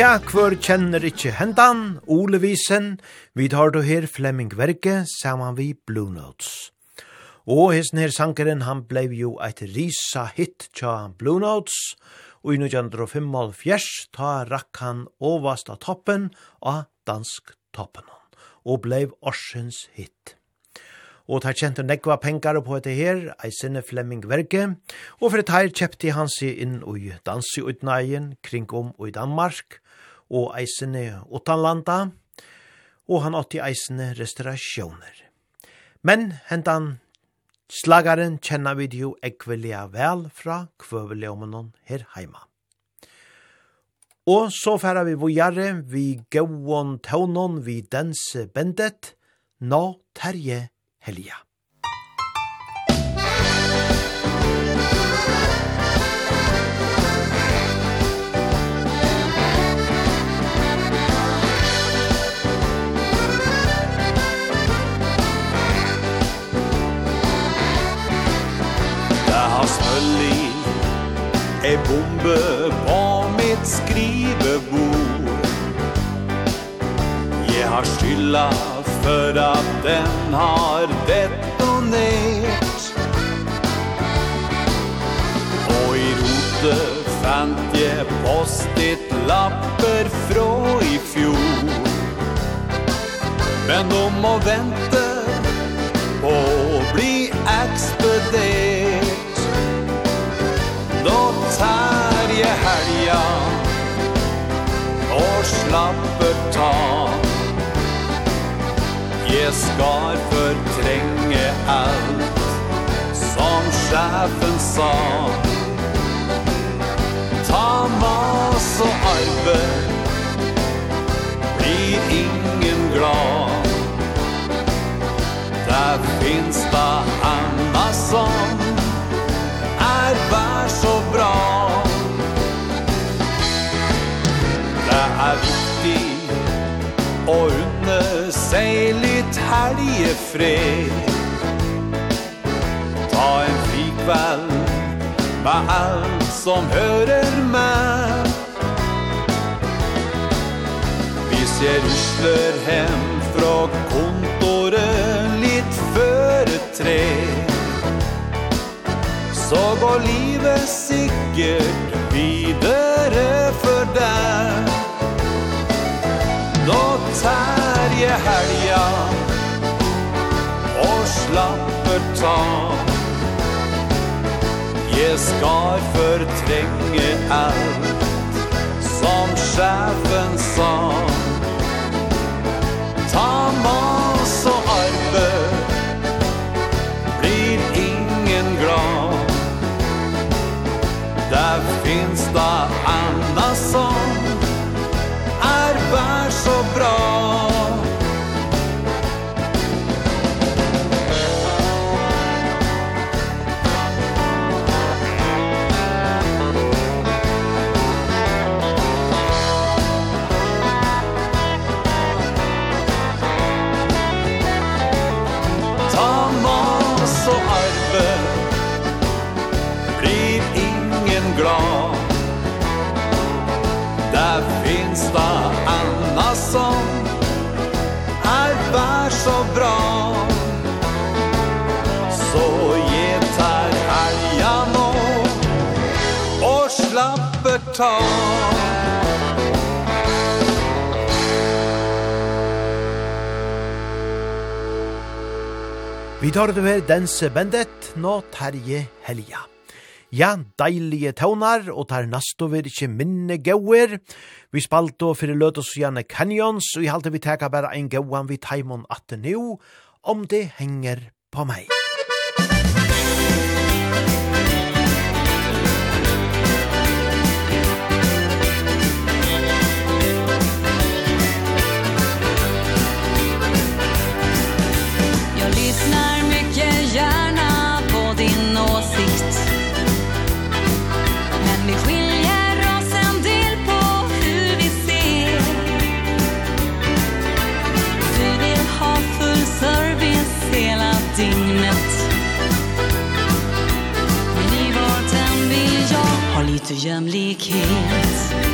Ja, kvar kjenner ikkje hendan, Ole Visen, vi tar du her Flemming Verke, saman vi Blue Notes. Og hesten her sankeren, han blei jo eit risa hit tja Blue Notes, og i 1905 ta rakk han ovast av toppen av dansk toppen, og blei orsens hit. Og tar kjente nekva pengar på etter her, ei sinne Flemming Verke, og for etter her kjepti han seg inn i danseutnægen kring om i Danmark, og eisene utanlanda, og han åtti eisene restaurasjoner. Men hentan slagaren kjenner vi jo ekvelia vel fra kvøveljomenon her heima. Og så færa vi vojare vi gauon taunon, vi danse bendet, nå terje helja. en bombe på mitt skrivebord. Jeg har skylda för att den har detonert. Och i rote fant jeg postit lapper fra i fjor. Men de må vente på å bli ekspedert. Då tar jag helga Och slapper ta Jag skar förtränge allt Som chefen sa. Ta mas och arve Blir ingen glad. Og unne seg litt helgefred. Ta en frikveld Med alt som hører med. Hvis jeg rusler hem fra kontoret Litt før tre. Så går livet sikkert videre for deg dans här i helga Och slapper ta. Jeg skal fortrenge alt Som sjefen sa. Ta mas og arbe Blir ingen glad. Der finns da town Vi tar det med Dense Bendet, nå Terje Helja. Ja, deilige tøvnar, og tar nastover ikkje minne gauer. Vi spalto fyrir løt oss gjerne Canyons, og i halte vi teka bare ein gauan vi taimon atte nu, om det henger på meg. för jämlikhet.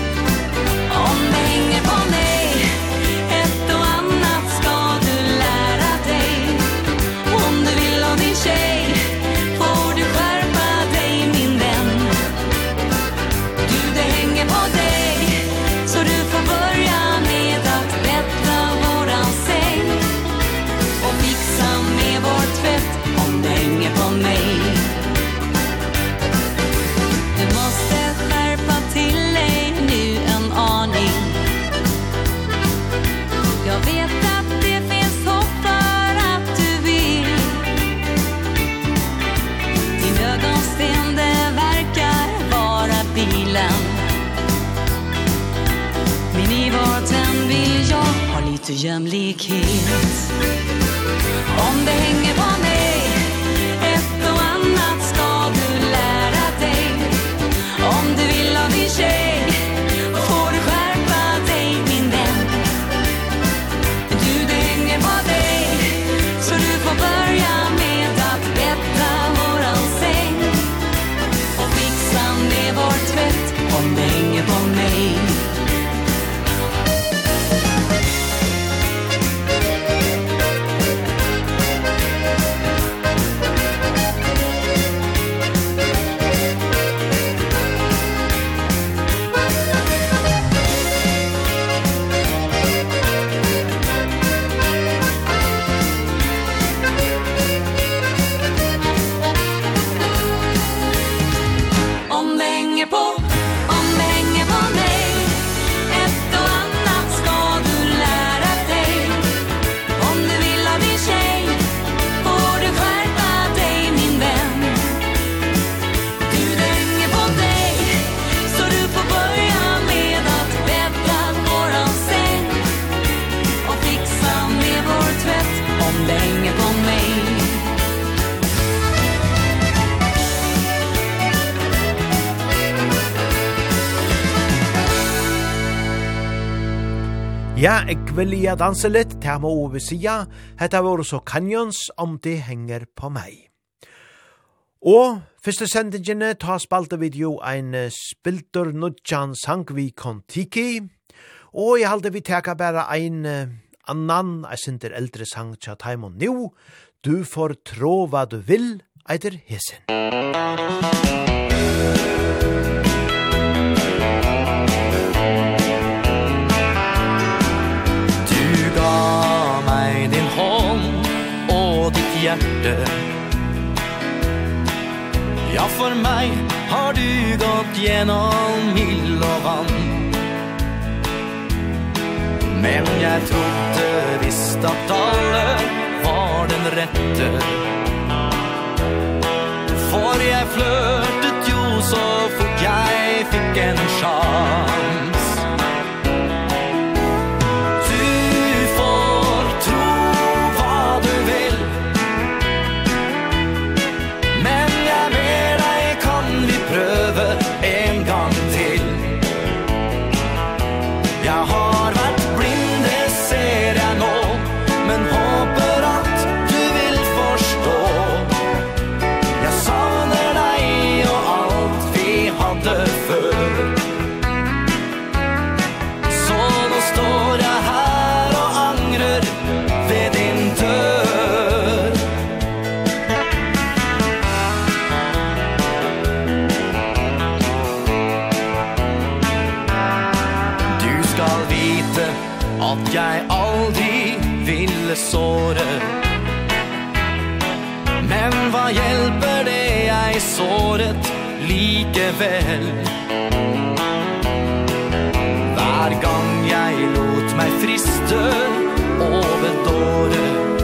rättvist och jämlikhet? Om det hänger på mig Ja, eg vil ja danse litt, ta må over sida. Hetta var så Canyons, om det henger på meg. Og første sendingene ta spalte video jo ein spiltur nudjan sang vi kontiki. Og jeg halde vi teka bare ein annan, jeg sinter eldre sang tja taimon nu. Du får tro hva du vil, eider hesen. Musik hjerte Ja, för mig har du gått gjennom hill och vann Men jag trodde visst at alle var den rätte. For jeg flørtet jo så fort jeg fikk en sjans såret likevel. Hver gang jeg lot meg friste over dåret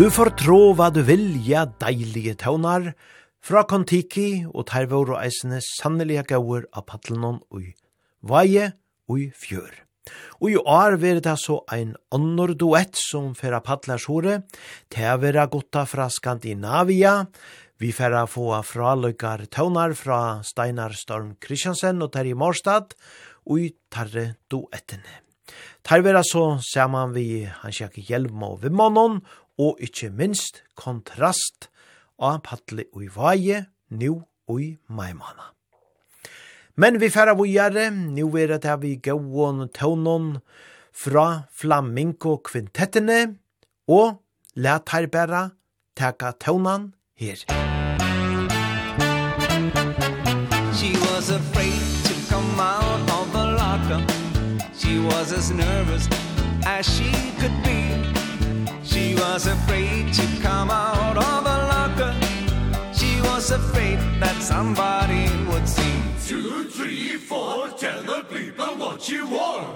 Du får tro hva du vilja deilige tøvnar, fra kontiki og tervor og eisene sannelige gauer av paddelen og vaje og fjør. Og i år vil det så ein annor duett som færa paddlers hore, til å være gutta fra Skandinavia, vi færa få fraløykar tøvnar fra Steinar Storm Kristiansen og Terje Morstad, og i tarre duettene. Tar vera så saman vi Hansjak Hjelm og Vimmanon og ikkje minst kontrast av paddle og i vaje, nu og i maimana. Men vi færa vujare, nu er det vi gåon tånon fra flamingo kvintettene, og let her bæra teka tånan her. She was afraid to come out of the locker She was as nervous as she could be She was afraid to come out of the locker. She was afraid that somebody would see. Two, three, four, tell the people what you wore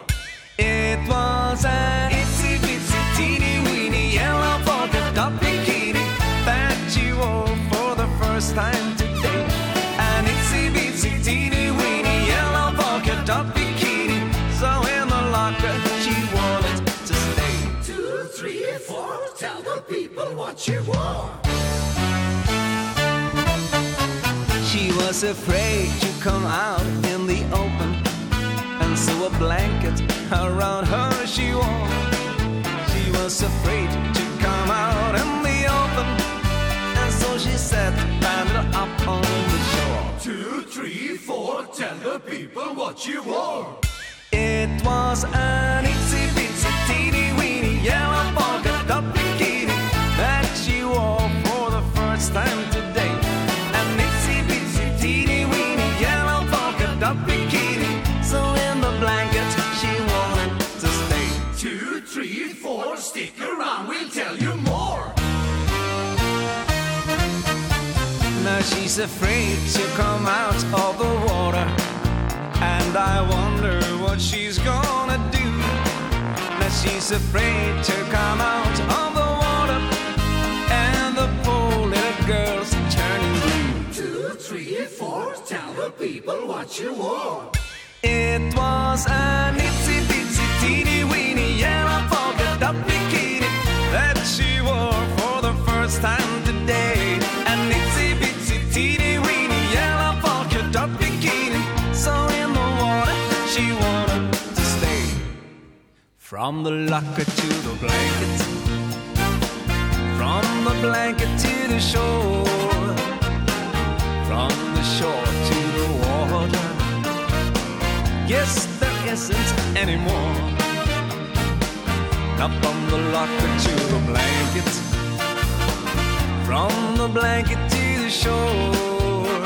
It was an itsy bitsy teeny weeny Yellow polka dot bikini That she wore for the first time. what you want. She was afraid to come out in the open And so a blanket around her she wore. She was afraid to come out in the open And so she sat down up on the shore. Two, three, four, tell the people what you want. It was an itsy She's afraid to come out of the water. And I wonder what she's gonna do. Now she's afraid to come out of the water. And the poor little girl's turning blue. Two, three, four, tell the people what you want. It was an itsy bitsy teeny weeny Yellow polka dot bikini That she wore for the first time today. From the locker to the blanket. From the blanket to the shore. From the shore to the water. Yes, there isn't any more. Up on the locker to the blanket. From the blanket to the shore.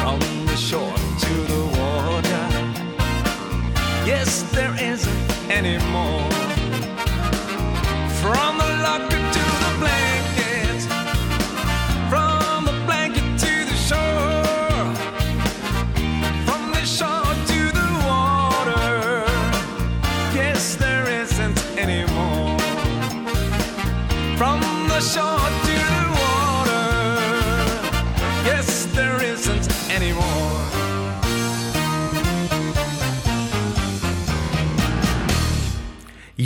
From the shore to the water. Yes, there isn't anymore. From the locker to the blanket From the blanket to the shore From the shore to the water. Yes, there isn't anymore. From the shore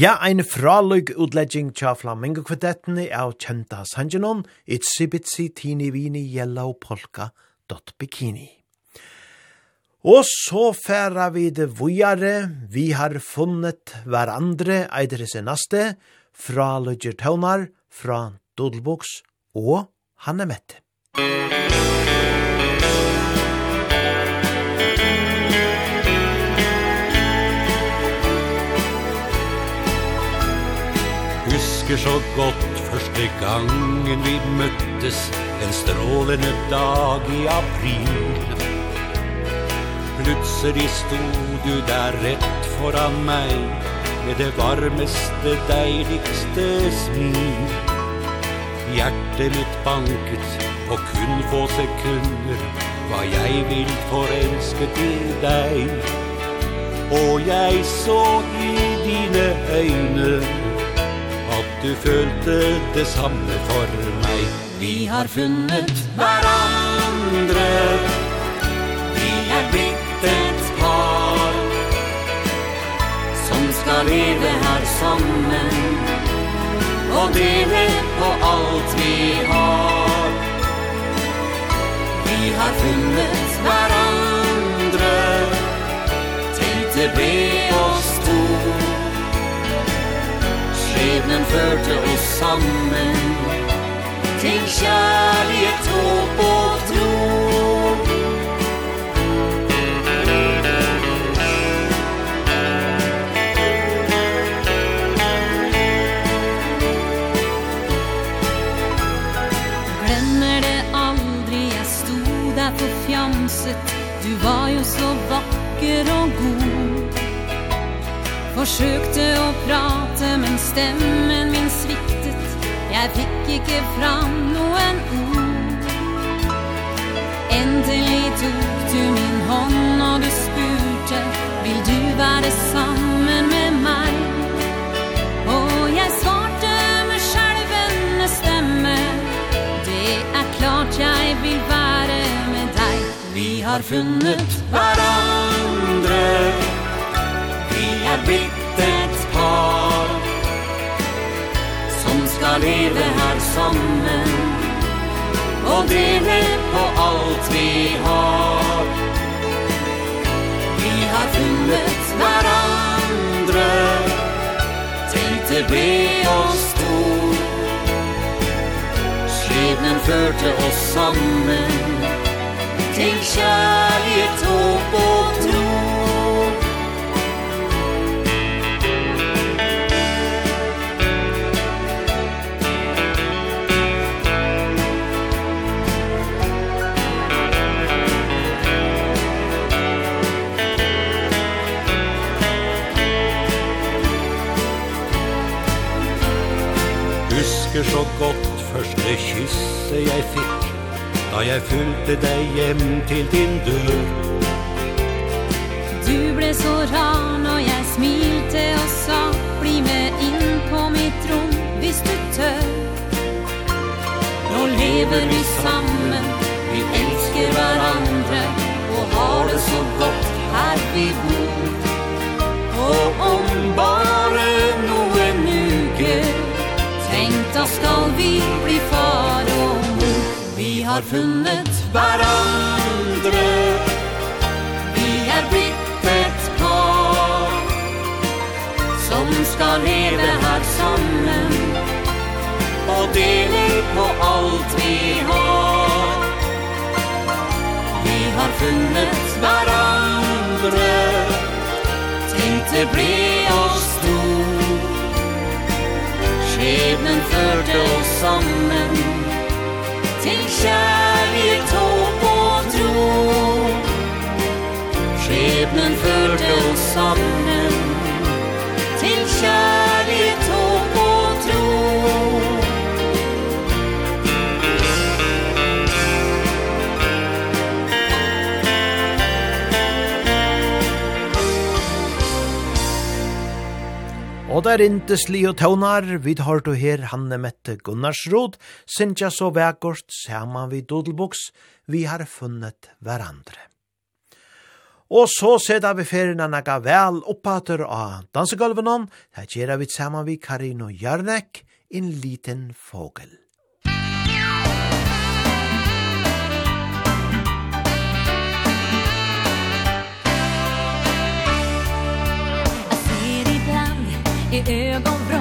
Ja, ein fraløg utlegging tja Flamingo kvartettene av kjenta Sanjanon, Itzi Bitsi Tini Vini Yellow Polka dot Bikini. Og så færa vi det vujare, vi har funnet hverandre eidre senaste, fra Lødger Tøvnar, fra Dodelboks og Hanne Mette. Musikk husker så godt. Første gangen vi møttes En strålende dag i april. Plutselig stod du der rett foran meg Med det varmeste, deiligste smil. Hjertet mitt banket på kun få sekunder Var jeg vilt forelsket i deg. Og jeg så i dine øyne Du følte det samme for meg. Vi har funnet hverandre. Vi er blitt et par. Som skal leve her sammen. Og dele på alt vi har. Vi har funnet hverandre. Til det be oss skjebnen førte oss sammen Til kjærlighet, håp og tro. Glemmer det aldri, jeg sto der på fjamset Du var jo så vakker og god. Forsøkte å prate, men stemmen min sviktet. Jeg fikk ikke fram noen ord. Endelig tok du min hånd og du spurte Vil du være sammen med meg? Og jeg svarte med skjelvende stemme Det er klart jeg vil være med deg. Vi har funnet hverandre er blitt et par Som skal leve her sammen Og dele på alt vi har. Vi har funnet hverandre Teltet ble oss stor. Skjebnen førte oss sammen. Til kjærlighet, håp og tro. husker så godt første kysse jeg fikk Da jeg fulgte deg hjem til din dør. Du ble så rar når jeg smilte og sa Bli med inn på mitt rom hvis du tør. Nå lever vi sammen, vi elsker hverandre. vi bli far og mor. Vi har funnet varandra Vi är blitt et par Som ska leva här sammen Og dela på alt vi har. Vi har funnet varandra Tänkte bli oss skjebnen førte oss sammen Til kjærlighet, håp og tro. Skjebnen førte oss sammen. Og der intes li og tøvnar, vi har du her Hanne Mette Gunnarsrod, Sintja så vekkort, saman vi dodelboks, vi har funnet hverandre. Og så sida vi ferien naga vel oppater av dansegulven hon, her gjerra vi saman vi Karin og Jarnek, en liten fogel. i ögonvrån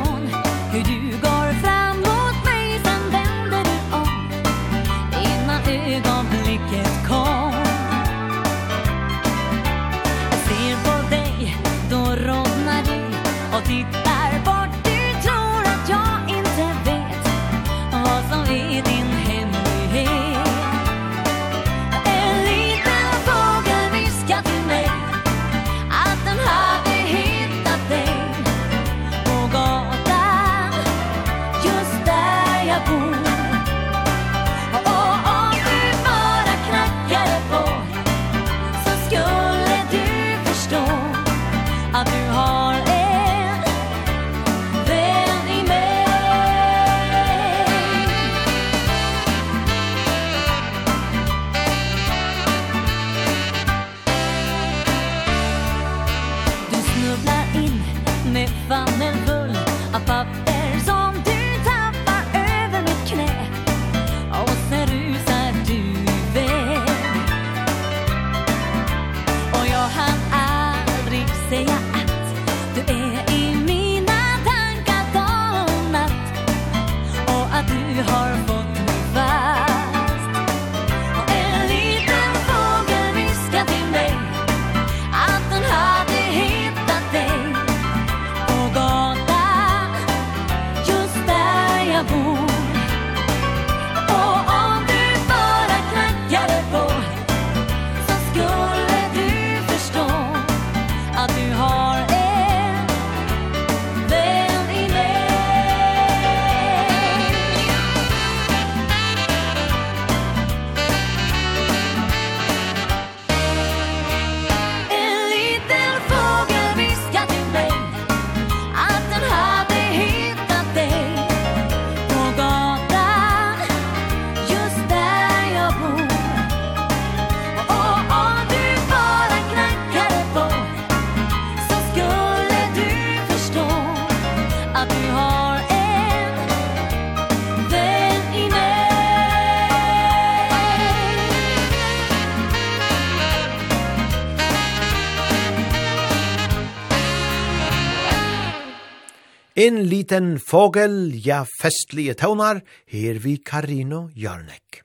En liten fågel, ja festlige tøvnar, her vi Karino Jørnek.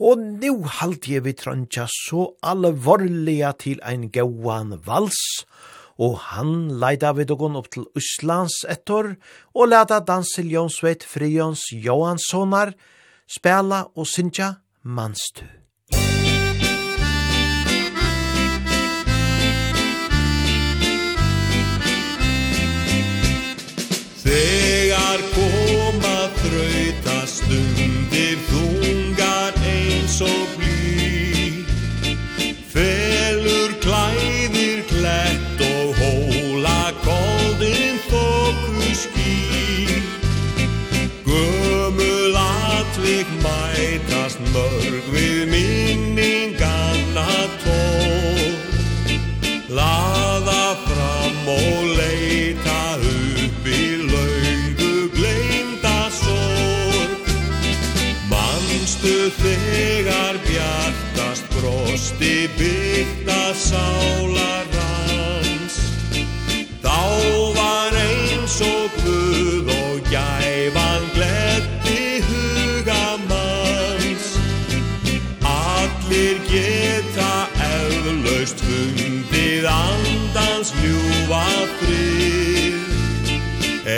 Og nu halte jeg vi trøntja så alvorliga til ein gauan vals, og han leida vi dogon opp til Østlands ettor, og leta danseljonsveit Frions Johanssonar, spela og syntja Manstu. Landi bygda sálar hans Þá var eins og guð og gævan gletti huga manns. Allir geta eflaust fundið andans ljúa frið.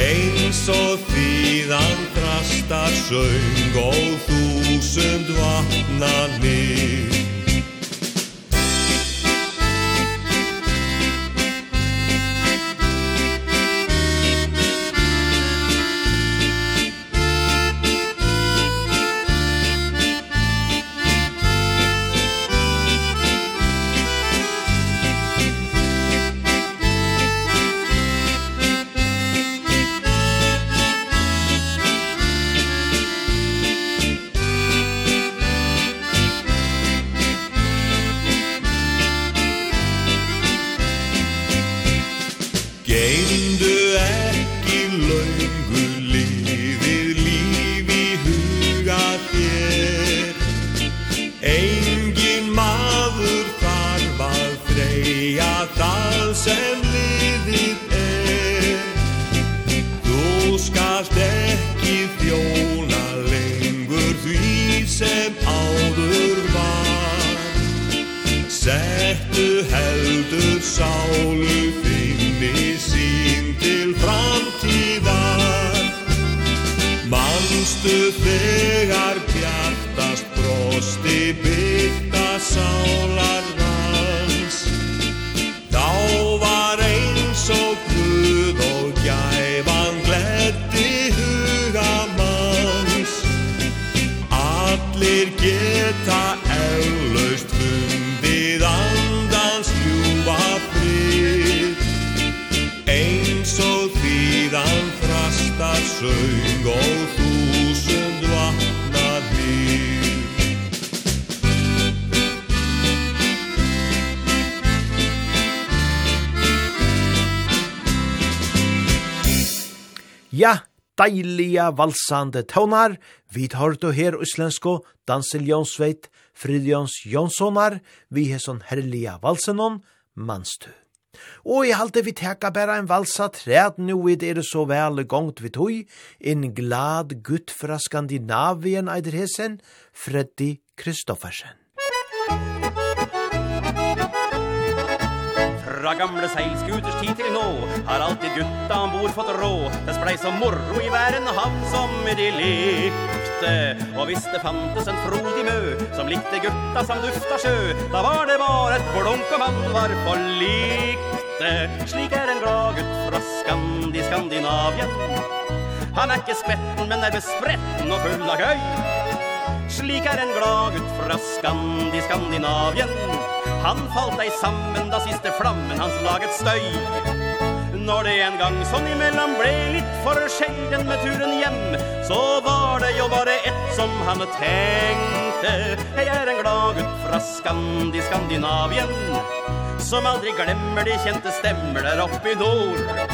Eins og þvíðan drastar söng og þúsund vatnar nýr deilige valsande tøvnar, vi tar du her uslensko, Dansel Jonsveit, Fridjons Jonssonar, vi har sånn herliga valsenon, manstu. Og i halte vi teka bæra en valsa træd nu vid er så vel gongt vi tog, en glad gutt fra Skandinavien eider hesen, Freddy Kristoffersen. Fra gamle seilskuters tid til nå Har alltid gutta ombord fått rå. Det splei så morro i væren havn som de likte Og hvis det fantes en frodig mø Som likte gutta som dufta sjø Da var det bare et blunk og man var på likte Slik er en glad gutt fra Skandi, Skandinavien Han er ikke spetten, men er bespretten og full av gøy. Slik er en glad gutt fra Skandi, Skandinavien Han falt ei sammen da siste flammen hans laget støy. Når det en gang sånn imellom ble litt for sjelden med turen hjem Så var det jo bare ett som han tenkte. Jeg er en glad gutt fra Skandi, Skandinavien Som aldri glemmer de kjente stemmer der oppe i nord.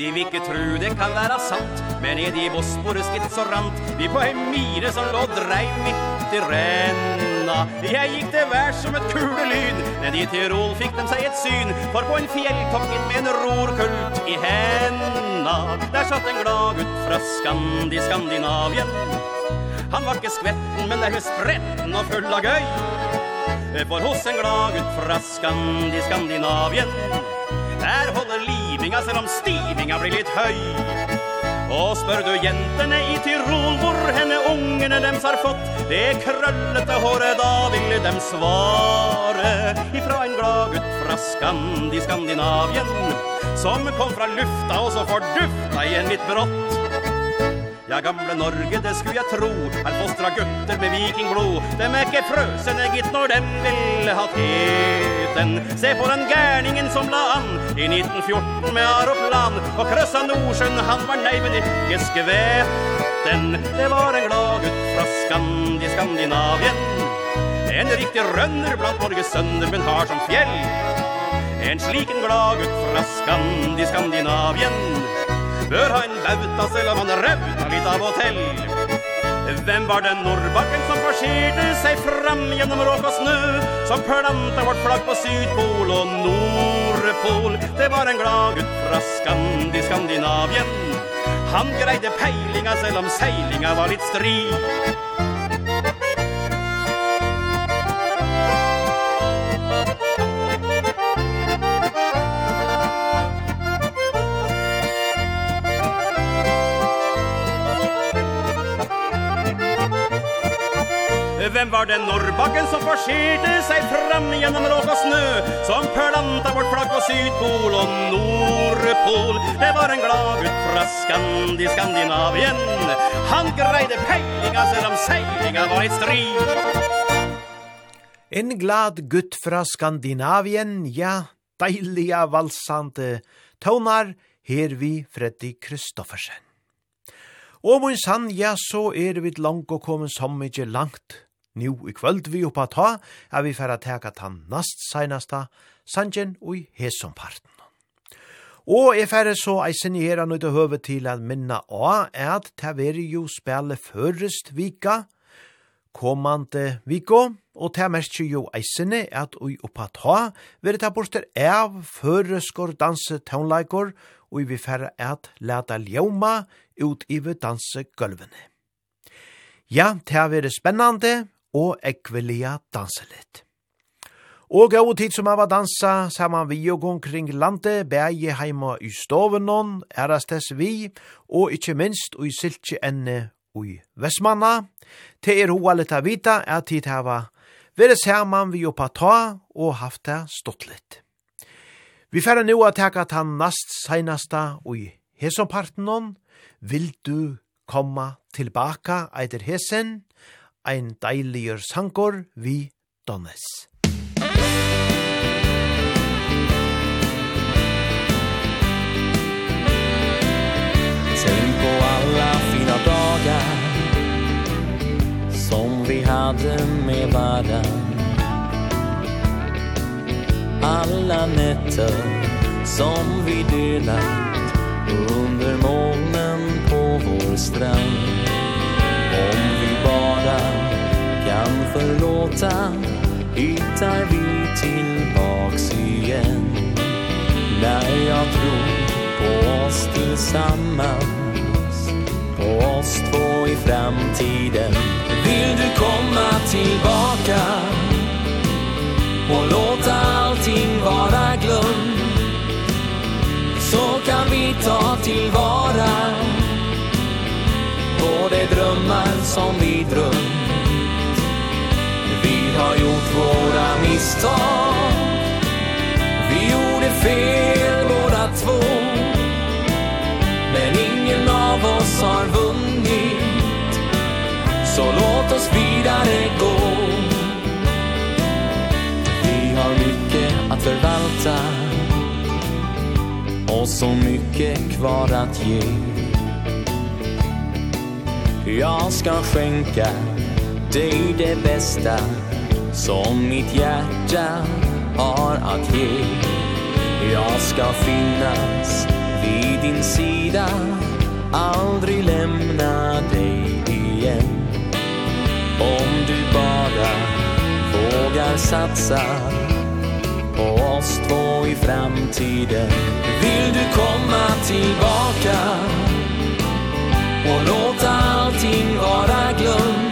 De vil ikke tro det kan være sant Men i de vossbore skitt så rant Vi på en myre som lå dreiv midt i renn falla Jeg gikk det vær som et kule lyd. Ned i Tirol fikk de seg et syn For på en fjelltopp inn med en rorkult i henda. Der satt en glad gutt fra Skandi, Skandinavien. Han var ikke skvetten, men der spretten og full av gøy. For hos en glad gutt fra Skandi, Skandinavien Der holder livinga selv om stivinga blir litt høy. Og spør du jentene i Tirol hvor henne ungene dems har fått? Det krøllete håret, da vil dem svare. Ifra en glad gutt fra Skandi, Skandinavien Som kom fra lufta og så fordufta igjen litt brått. Ja, gamle Norge, det skulle jeg tro. Her fostra gutter med vikingblod. De er ikke frøsene gitt når dem ville ha teten. Se på den gærningen som la an I 1914 med aeroplan Og krøssa Nordsjøen, han var nei, men ikke skvetten. Det var en glad gutt fra Skandi, Skandinavien. En riktig rønner blant Norges sønner, men har som fjell. En sliken glad gutt fra Skandi, Skandinavien. Bör han lautas eller man rauta litt av hotell Vem var den nordbakken som förskirde seg fram genom råk och snö Som plantade vårt flagg på sydpol och nordpol? Det var en glad gutt fra Skandi, Skandinavien. Han greide peilinga selv om seilinga var litt strid Hvem var den Norrbakken som forskerte seg fram gjennom råk og snø Som planta vårt flagg på Sydpol og Nordpol Det var en glad gutt fra Skandi, Skandinavien Han greide peilinga selv om seilinga var i strid En glad gutt fra Skandinavien, ja, deilige valsante tonar, her vi Freddy Kristoffersen. Og mun sann, ja, så er vi langt og kommet som ikke langt. Nu i kvöld vi oppa ta, er vi færa teka ta nast seinasta, sanjen ui hesum parten. Og jeg færre så eisen i her nøyde høve til at minna av at Taverio spiller førrest vika, kommande viko, og det merker jo eisene at ui oppa ta, veri ta borster av føreskor danse taunleikor, og vi færre at leta ljoma ut i danse gulvene. Ja, det har vært spennande, og ekvelia danselit. Og gau tid som var dansa saman vi og omkring landet, bægi heima i stovenon, erastes vi, og ikkje minst og i siltje enne i Vestmanna. Te er hoa lita vita er tid hava vere saman vi oppa ta og haft det stått litt. Vi færre nu at teka ta nast seinasta ui i hesompartenon, vil du komma tilbaka eiter hesen, ein deiligur sankor vi Donnes. Tänk på alla fina dagar Som vi hade med varann Alla nätter som vi delat Under molnen på vår strand bara kan förlåta hittar vi tillbaks igen. När jag tror på oss tillsammans På oss två i framtiden. Vill du komma tillbaka Och låta allting vara glömt Så kan vi ta tillvara på de drömmar som vi drömt. Vi har gjort våra misstag. Vi gjorde fel båda två. Men ingen av oss har vunnit. Så låt oss vidare gå. Vi har mycket att förvalta. Och så mycket kvar att ge. Jag ska skänka dig det bästa som mitt hjärta har att ge. Jag ska finnas vid din sida aldrig lämna dig igen. Om du bara vågar satsa på oss två i framtiden Vill du komma tillbaka? och låt allting vara glömt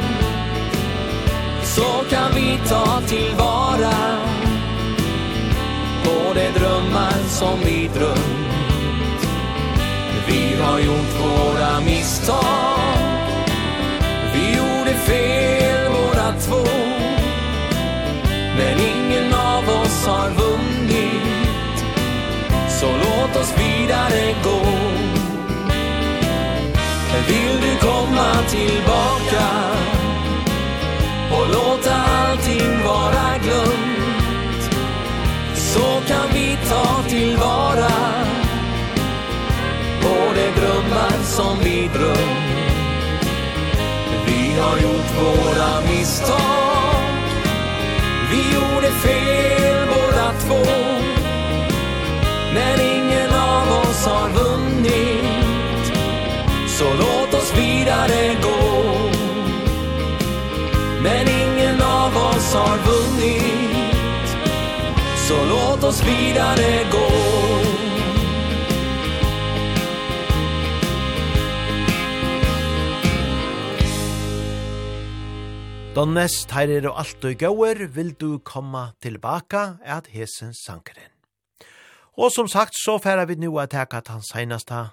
Så kan vi ta tillvara på de drömmar som vi drömt. Vi har gjort våra misstag. Vi gjorde fel våra två Men ingen av oss har vunnit. Så låt oss vidare gå. komma tillbaka Och låta allting vara glömt. Så kan vi ta tillvara På de drömmar som vi drömt. Vi har gjort våra misstag. Vi gjorde fel båda två. Men ingen av oss har vunnit Så låt segare gå. Men ingen av oss har vunnit Så låt oss vidare gå. Donnest, her er og alt du gauer, vil du komma tilbaka at hesen sankeren. Og som sagt, så færa vi nu at teka tan seinasta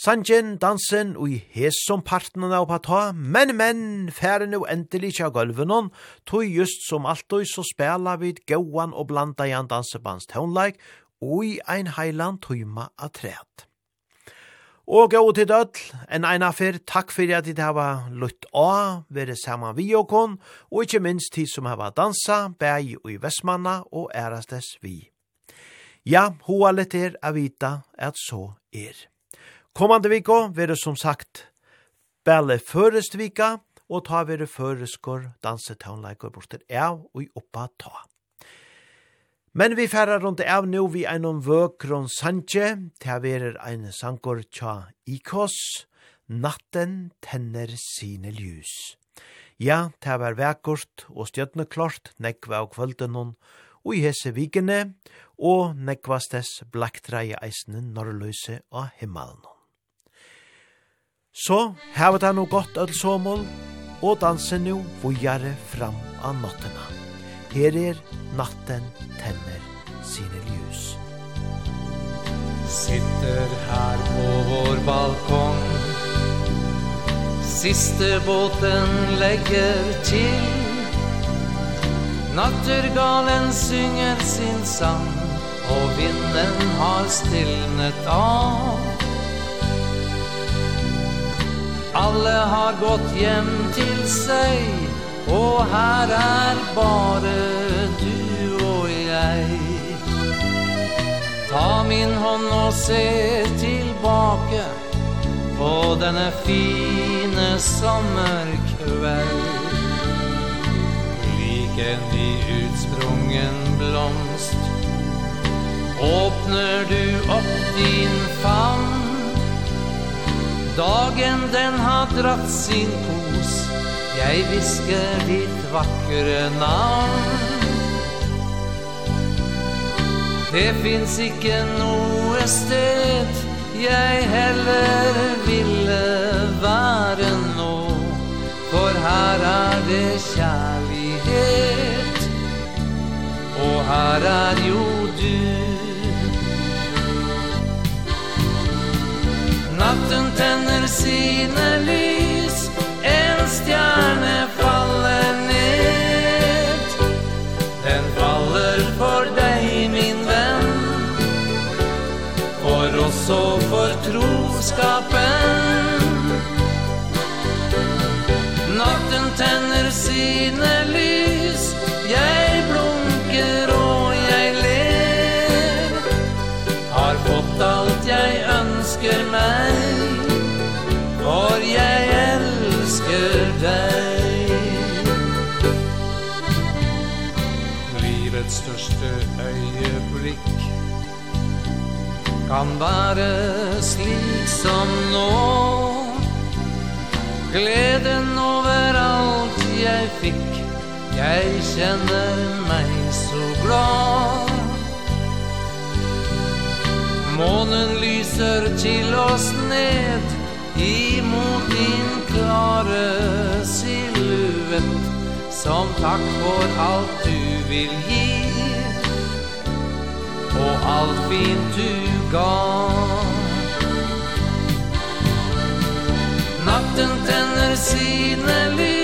Sanjen, dansen og i hesom partnerne av pata, men, men, færre nu endelig kja gulvenon, tog just som alltid så spela vid gauan og blanda i en dansebands tånleik, og i ein heiland tøyma av træt. Og gau til døll, en eina fyr, takk fyrir at dit hava lutt a, vere saman vi og kon, og ikkje minst tid som hava dansa, bæg og i Vestmanna og ærastes vi. Ja, hoa litt er a vita at så er. Kommande viko verður som sagt Belle Førest vika, og ta verður Føreskor dansetownleikor bortir av og i oppa ta. Men vi færar rundt av nu vi einom vøkron sanje, ta er ein sankor tja ikos, natten tenner sine ljus. Ja, ta var vekkort og stjøtneklart nekva og kvölden og i hese vikene, og nekvastes blaktra i eisne norrløse av himmelen. Så heva det no godt öll somål, og danse nu vujare fram av nattena. Her er natten tenner sine ljus. Sitter her på vår balkong Siste båten legger til Nattergalen synger sin sang Og vinden har stillnet av Alle har gått hjem til seg Og her er bare du og jeg. Ta min hånd og se tilbake På denne fine sommerkveld. Lik en utsprungen blomst Åpner du opp din famn Dagen den har dratt sin pos Jeg visker ditt vakre navn. Det finns ikke noe sted Jeg heller ville være nå. For her er det kjærlighet Og her er jord Natten tänder sina lys. En stjärne faller ned. Den faller för dig min vän. För oss och för troskapen. mitt største øyeblikk. Kan være slik som nå. Gleden over alt jeg fikk. Jeg kjenner meg så glad. Månen lyser til oss ned Imot din klare silhuett. Som takk for alt du vil gi Og alt fint du gav. Natten tenner sine lys.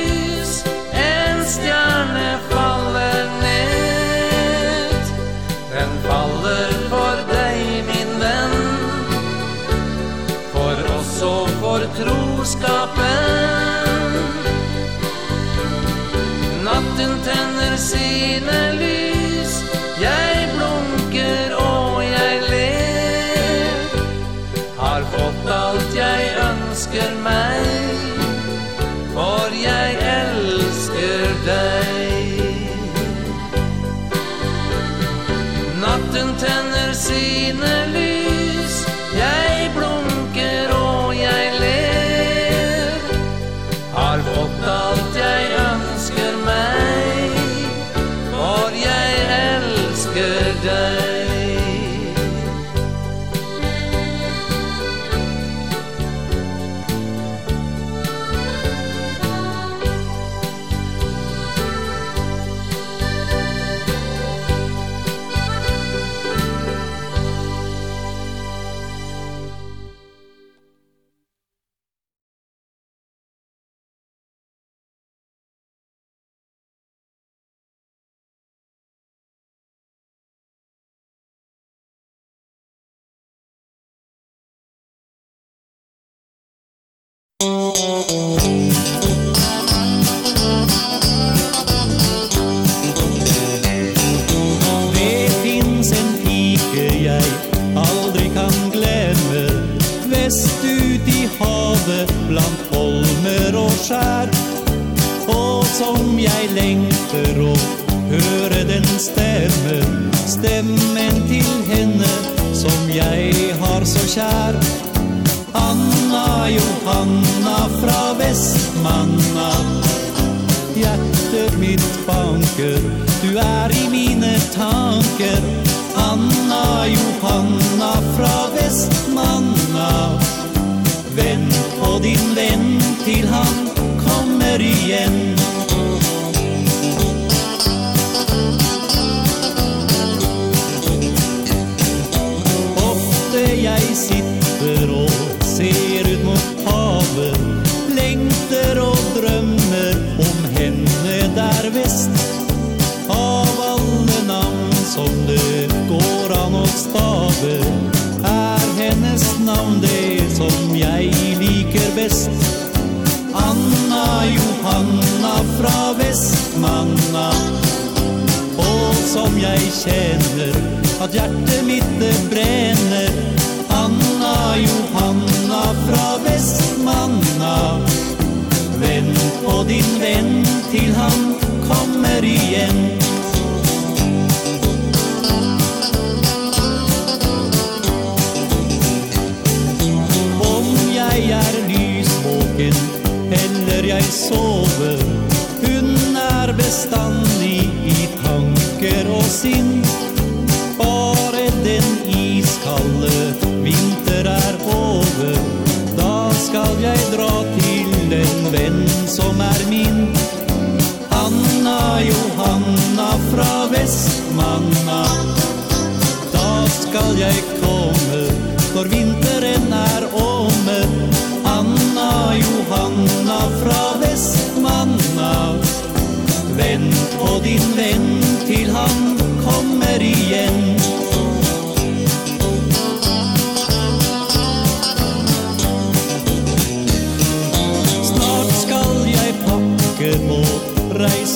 sina liv. om det som jeg liker best. Anna Johanna fra Vestmanna. Og som jeg kjenner at hjertet bestandig i tanker og sinn. Bare den iskalle vinter er over. Da skal jeg dra til en venn som er min. Anna Johanna fra Vestmanna. Da skal jeg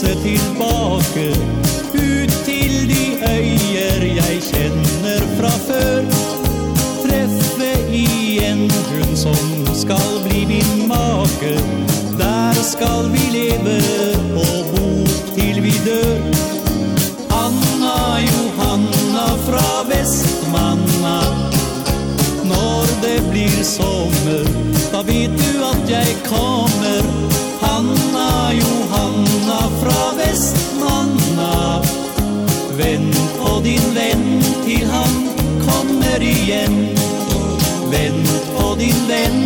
danse tilbake. Ut til de øyer jeg kjenner fra før. Treffe igjen hun som skal bli min make. Der skal vi leve og bo til vi dør. Anna Johanna fra Vestmanna. Når det blir sommer igen Vänd på din vän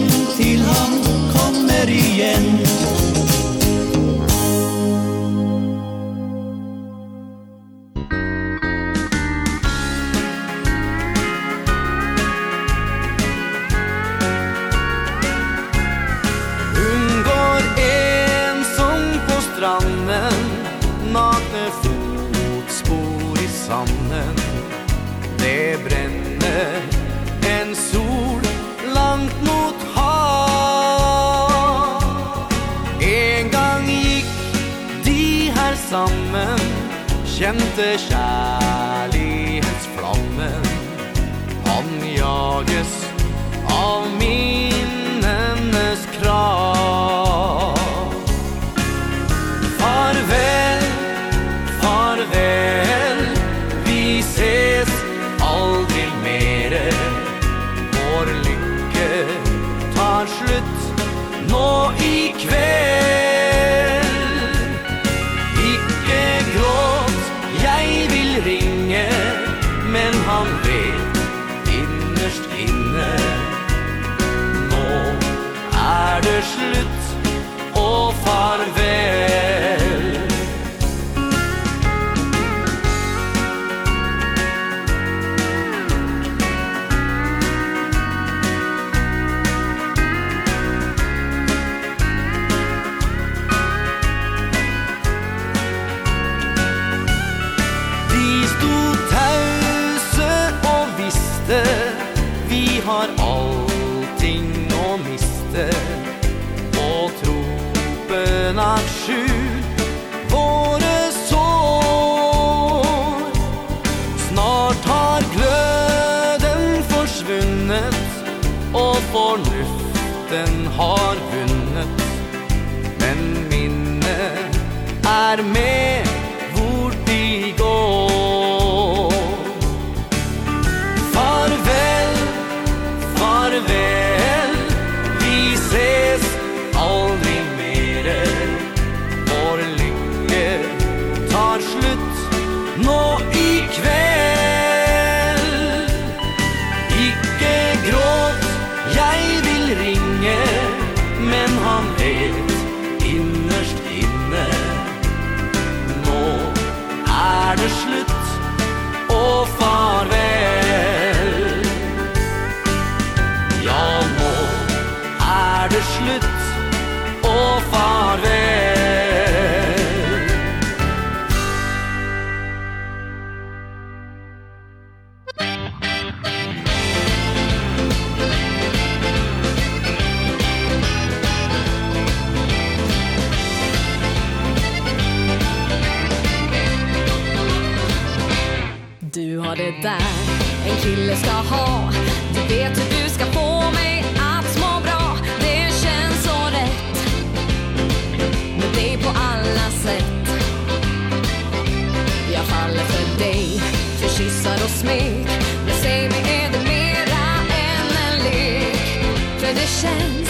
det känns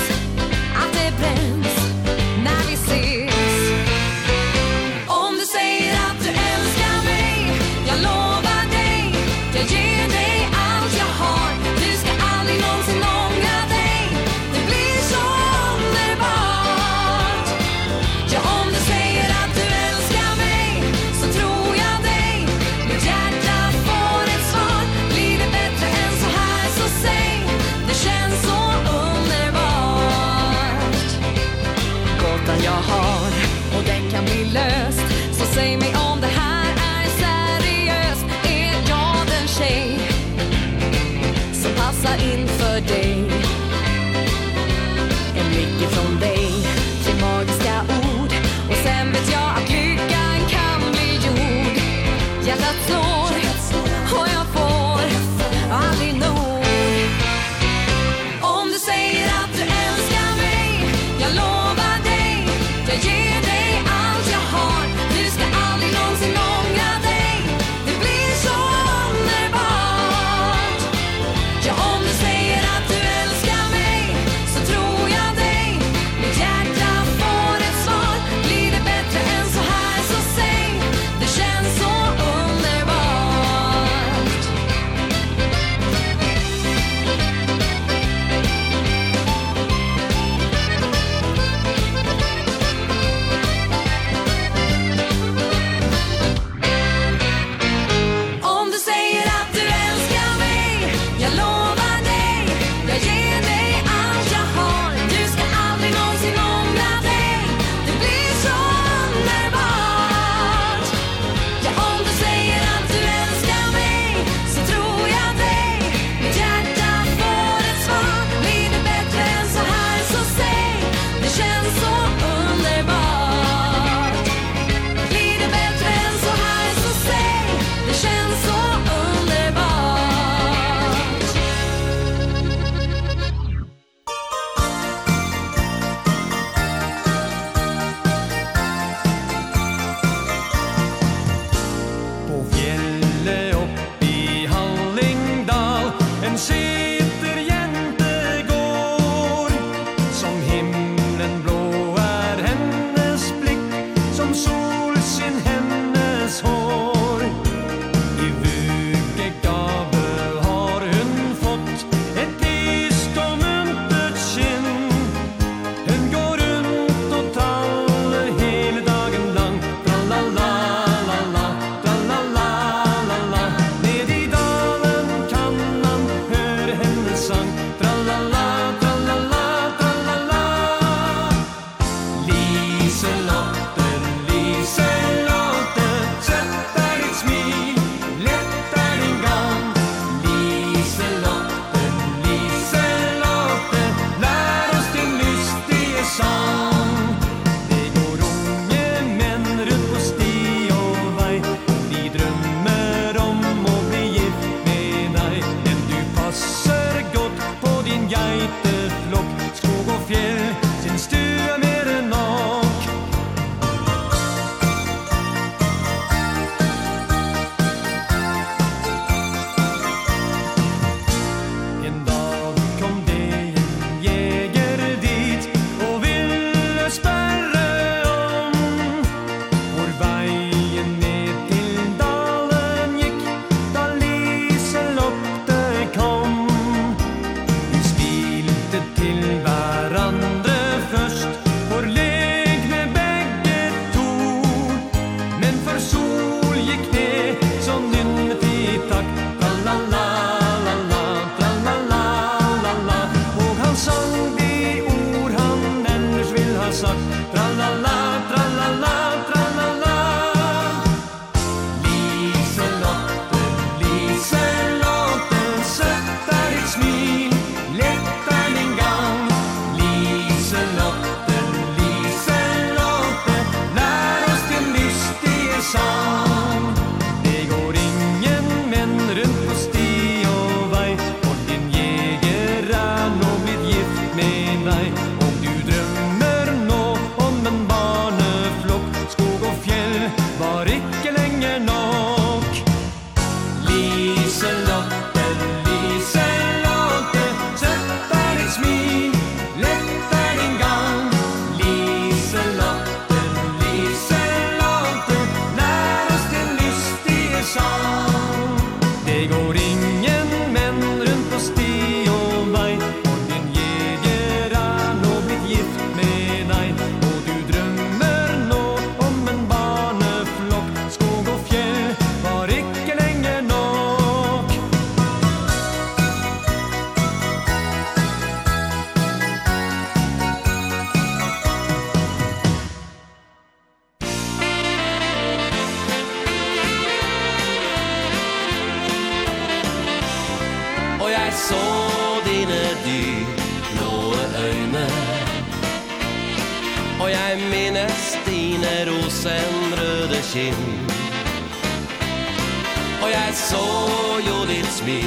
vi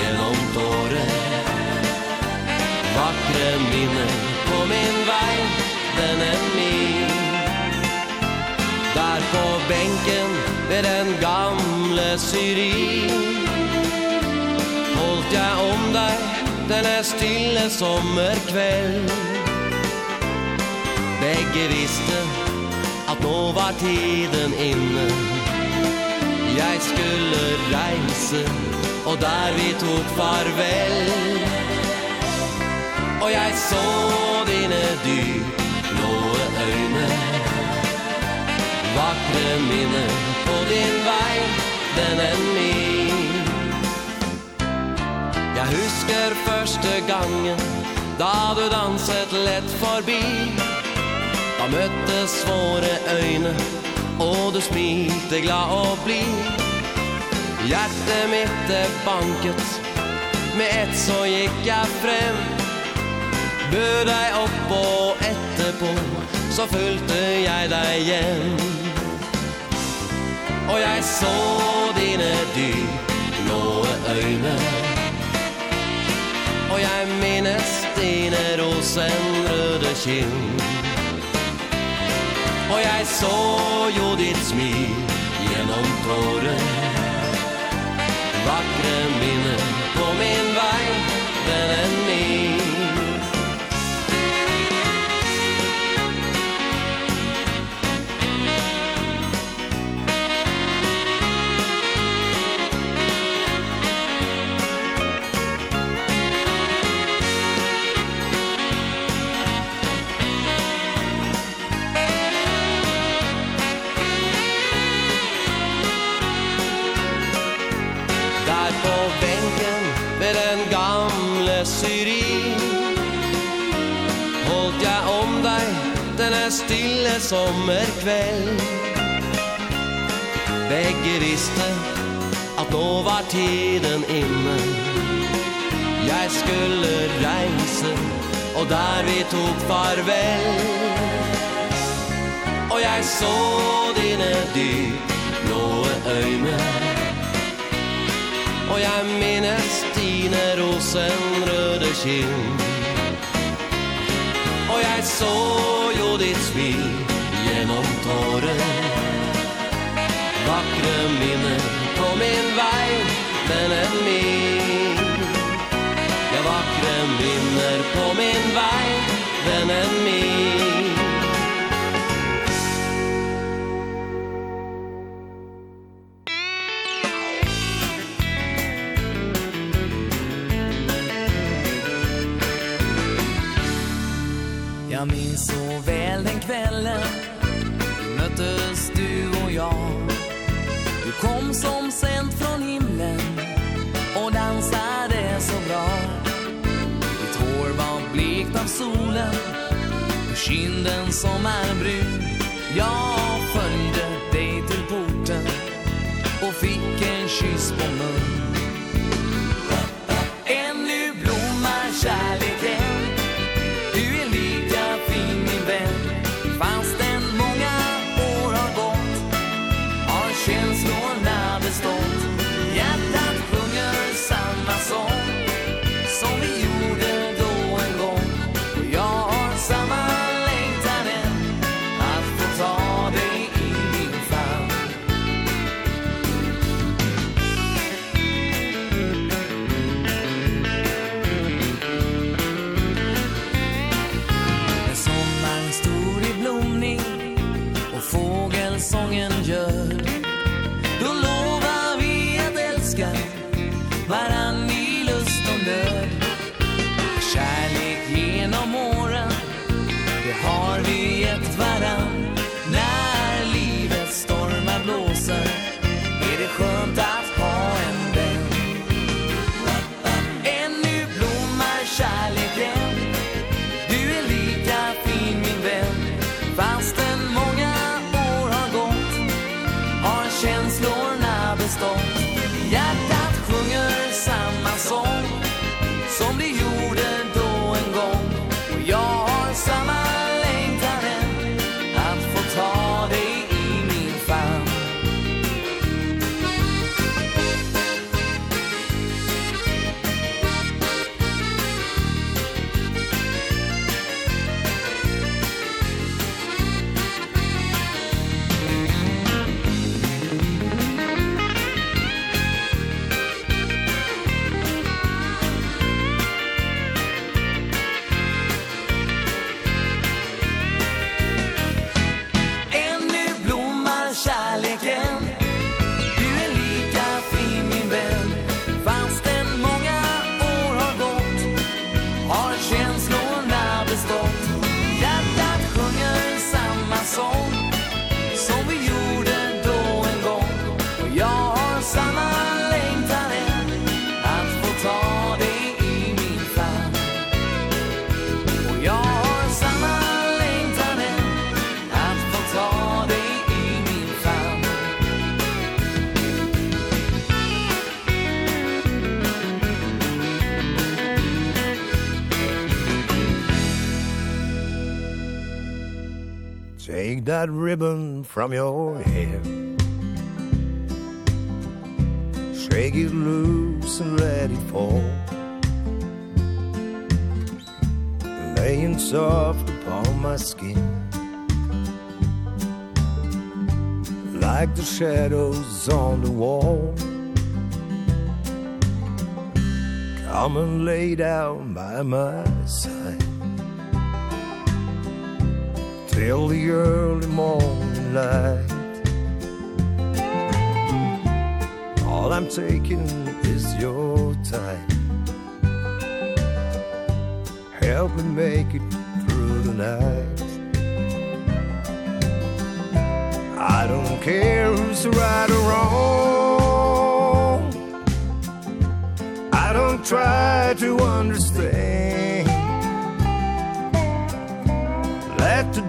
genom tårer Vakre minnen på min vei, den er min. Der på benken ved den gamle syri Holdt jeg om deg denne stille sommerkveld Begge visste at nå var tiden inne. Jeg skulle reise Og der vi tok farvel. Og jeg så dine dyblåe øyne. Vakre minner på din vei Den enn min. Jeg husker første gangen Da du danset lett forbi. Da møttes våre øyne Og du smilte glad og blid. Hjertet mitt er banket. Med ett så gikk jeg frem Bød deg opp og etterpå Så fulgte jeg deg hjem Og jeg så dine dyr Blåe øyne Og jeg minnes dine rosenrøde kinn Og jeg så jo ditt smil Gjennom tårer Vakre minne på min vei, vennen min sommerkveld. Begge visste att då var tiden inne. Jag skulle reise och där vi tog farväl Och jag så dine dyp blåe øyne. Og jeg minnes dine rosenrøde kinn. Og jeg så jo ditt smil gjennom tåret Vakre minner på min vei Men en min Ja, vakre minner på min vei den en min vinden som är brun Jag följde dig till porten Och fick en kyss på mun. that ribbon from your hair. Shake it loose and let it fall. Laying soft upon my skin. Like the shadows on the wall. Come and lay down by my till the early morning light All I'm taking is your time. Help me make it through the night. I don't care who's right or wrong. I don't try to understand.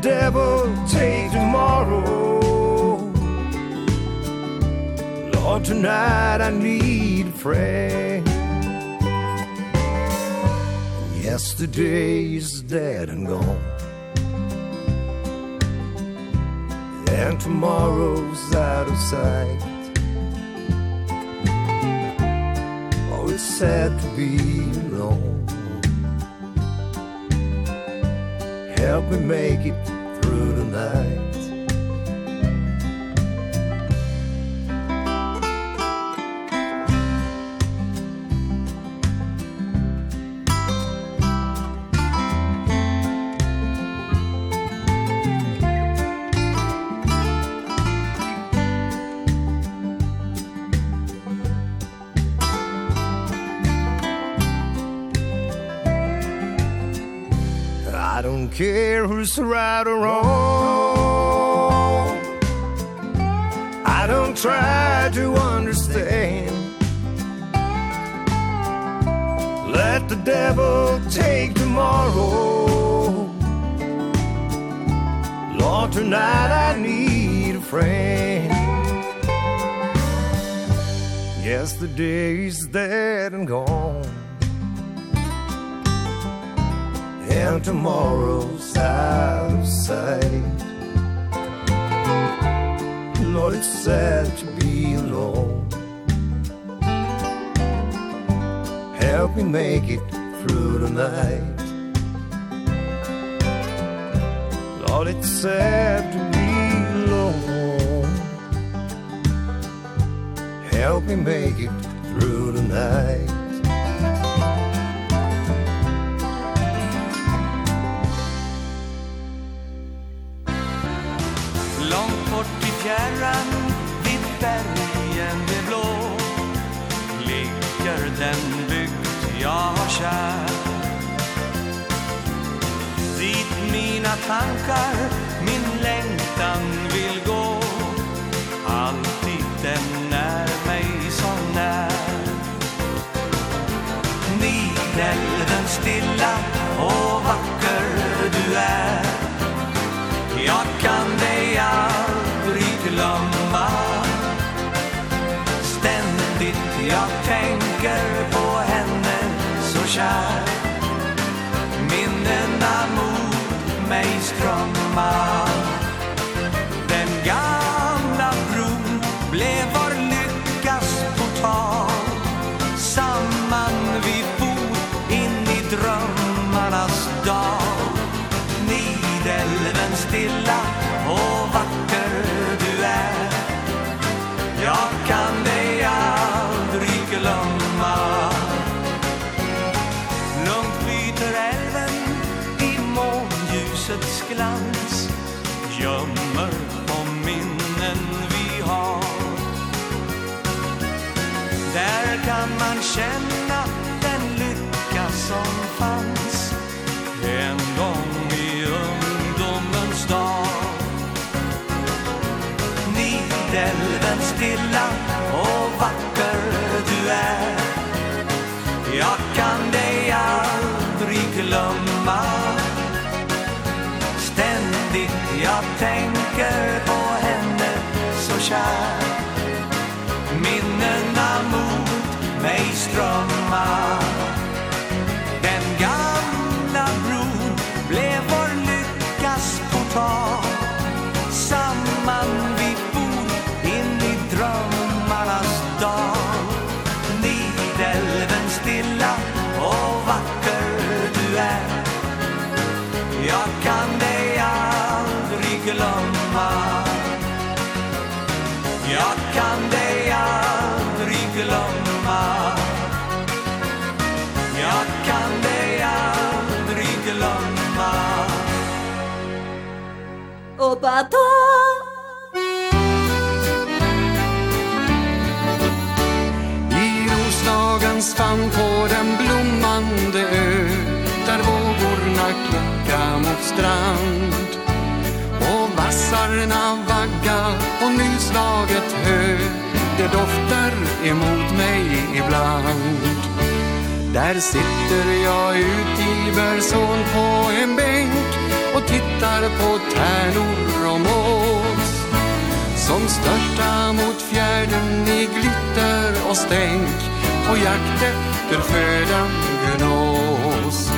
devil take tomorrow. Lord tonight I need a friend. Yesterday is dead and gone. And tomorrow's out of sight. Oh, it's sad to be alone. Help me make it it's right or wrong. I don't try to understand. Let the devil take tomorrow. Lord, tonight I need a friend. Yes, the day's dead and gone. And tomorrow's out of sight Lord, it's sad to be alone. Help me make it through the night. Lord, it's sad to be alone. Help me make it through the night. men stilla och vacker du är Jag kan dig aldrig glömma. Ständigt jag tänker på henne så kär. I rosdagens famn på den blommande ö Där vågorna klocka mot strand. Och vassarna vagga och nyslaget hö Det doftar emot mig ibland. Där sitter jag ut i bärsån på en bänk tittar på tärnor och mås. Som störta mot fjärden i glitter och stänk På jakt efter födan gnås.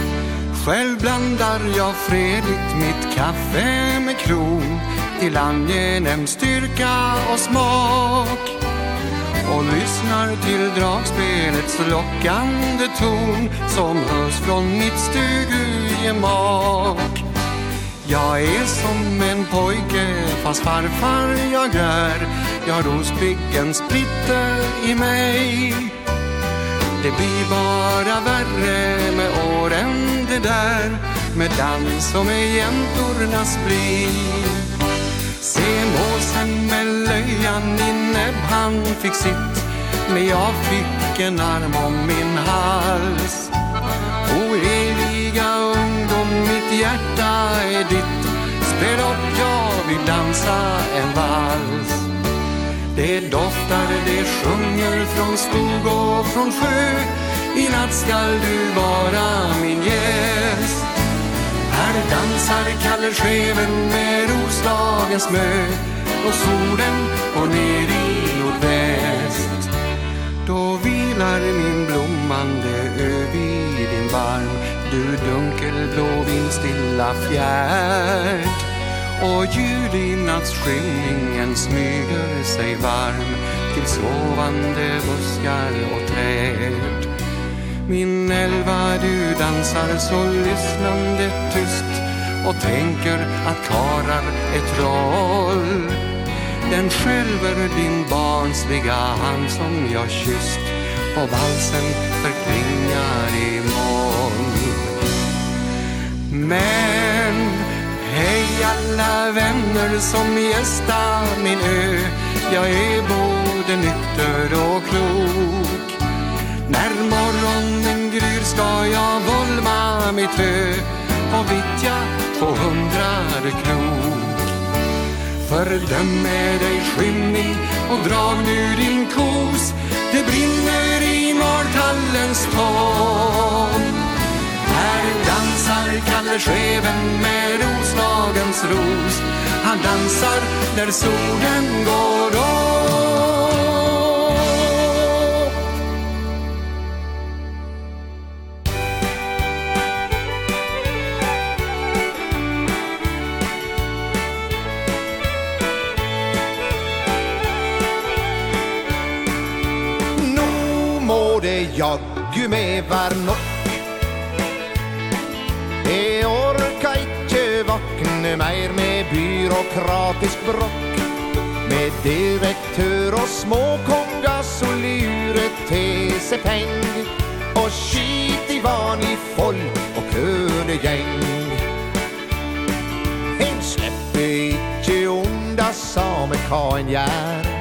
Själv blandar jag fredligt mitt kaffe med kron Till angenäm styrka och smak. Och lyssnar till dragspelets lockande ton Som hörs från mitt stugugemak Jag är som en pojke fast farfar jag är. Jag rospiggen spritter i mig. Det blir bara värre med åren det där Med dans och med jäntornas blir. Se måsen med löjan i näbb han fick sitt Men jag fick en arm om min hals. mitt hjärta är ditt. Spel upp, jag vill dansa en vals. Det doftar, det sjunger från skog och från sjö. I natt skall du vara min gäst. Här dansar Kalle Scheven med Roslagens mö Och solen går ner i nordväst. Då vilar min blommande ö vid din varm Du dunkelblå vindstilla fjärd. Och jul i nattsskymningen smyger sig varm Till sovande buskar och träd. Min elva du dansar så lyssnande tyst Och tänker att karar är troll. Den skälver din barnsliga hand som jag kysst på valsen förklingar i moln. Men hej alla vänner som gästar min ö Jag är både nykter och klok. När morgonen gryr ska jag volma mitt hö Och vittja på hundrade krok. Fördöm med dig skymning och drag nu din kos. Det brinner i mortallens tån Här dansar Kalle Scheven med Roslagens ros. Han dansar när solen går om jaggu med vær nok Jeg orka ikkje vakne meir med byråkratisk brokk Med direktør og småkonga så lure til seg peng. Og skit i vanlig folk og kønegjeng En slipper ikkje onda same hva en gjær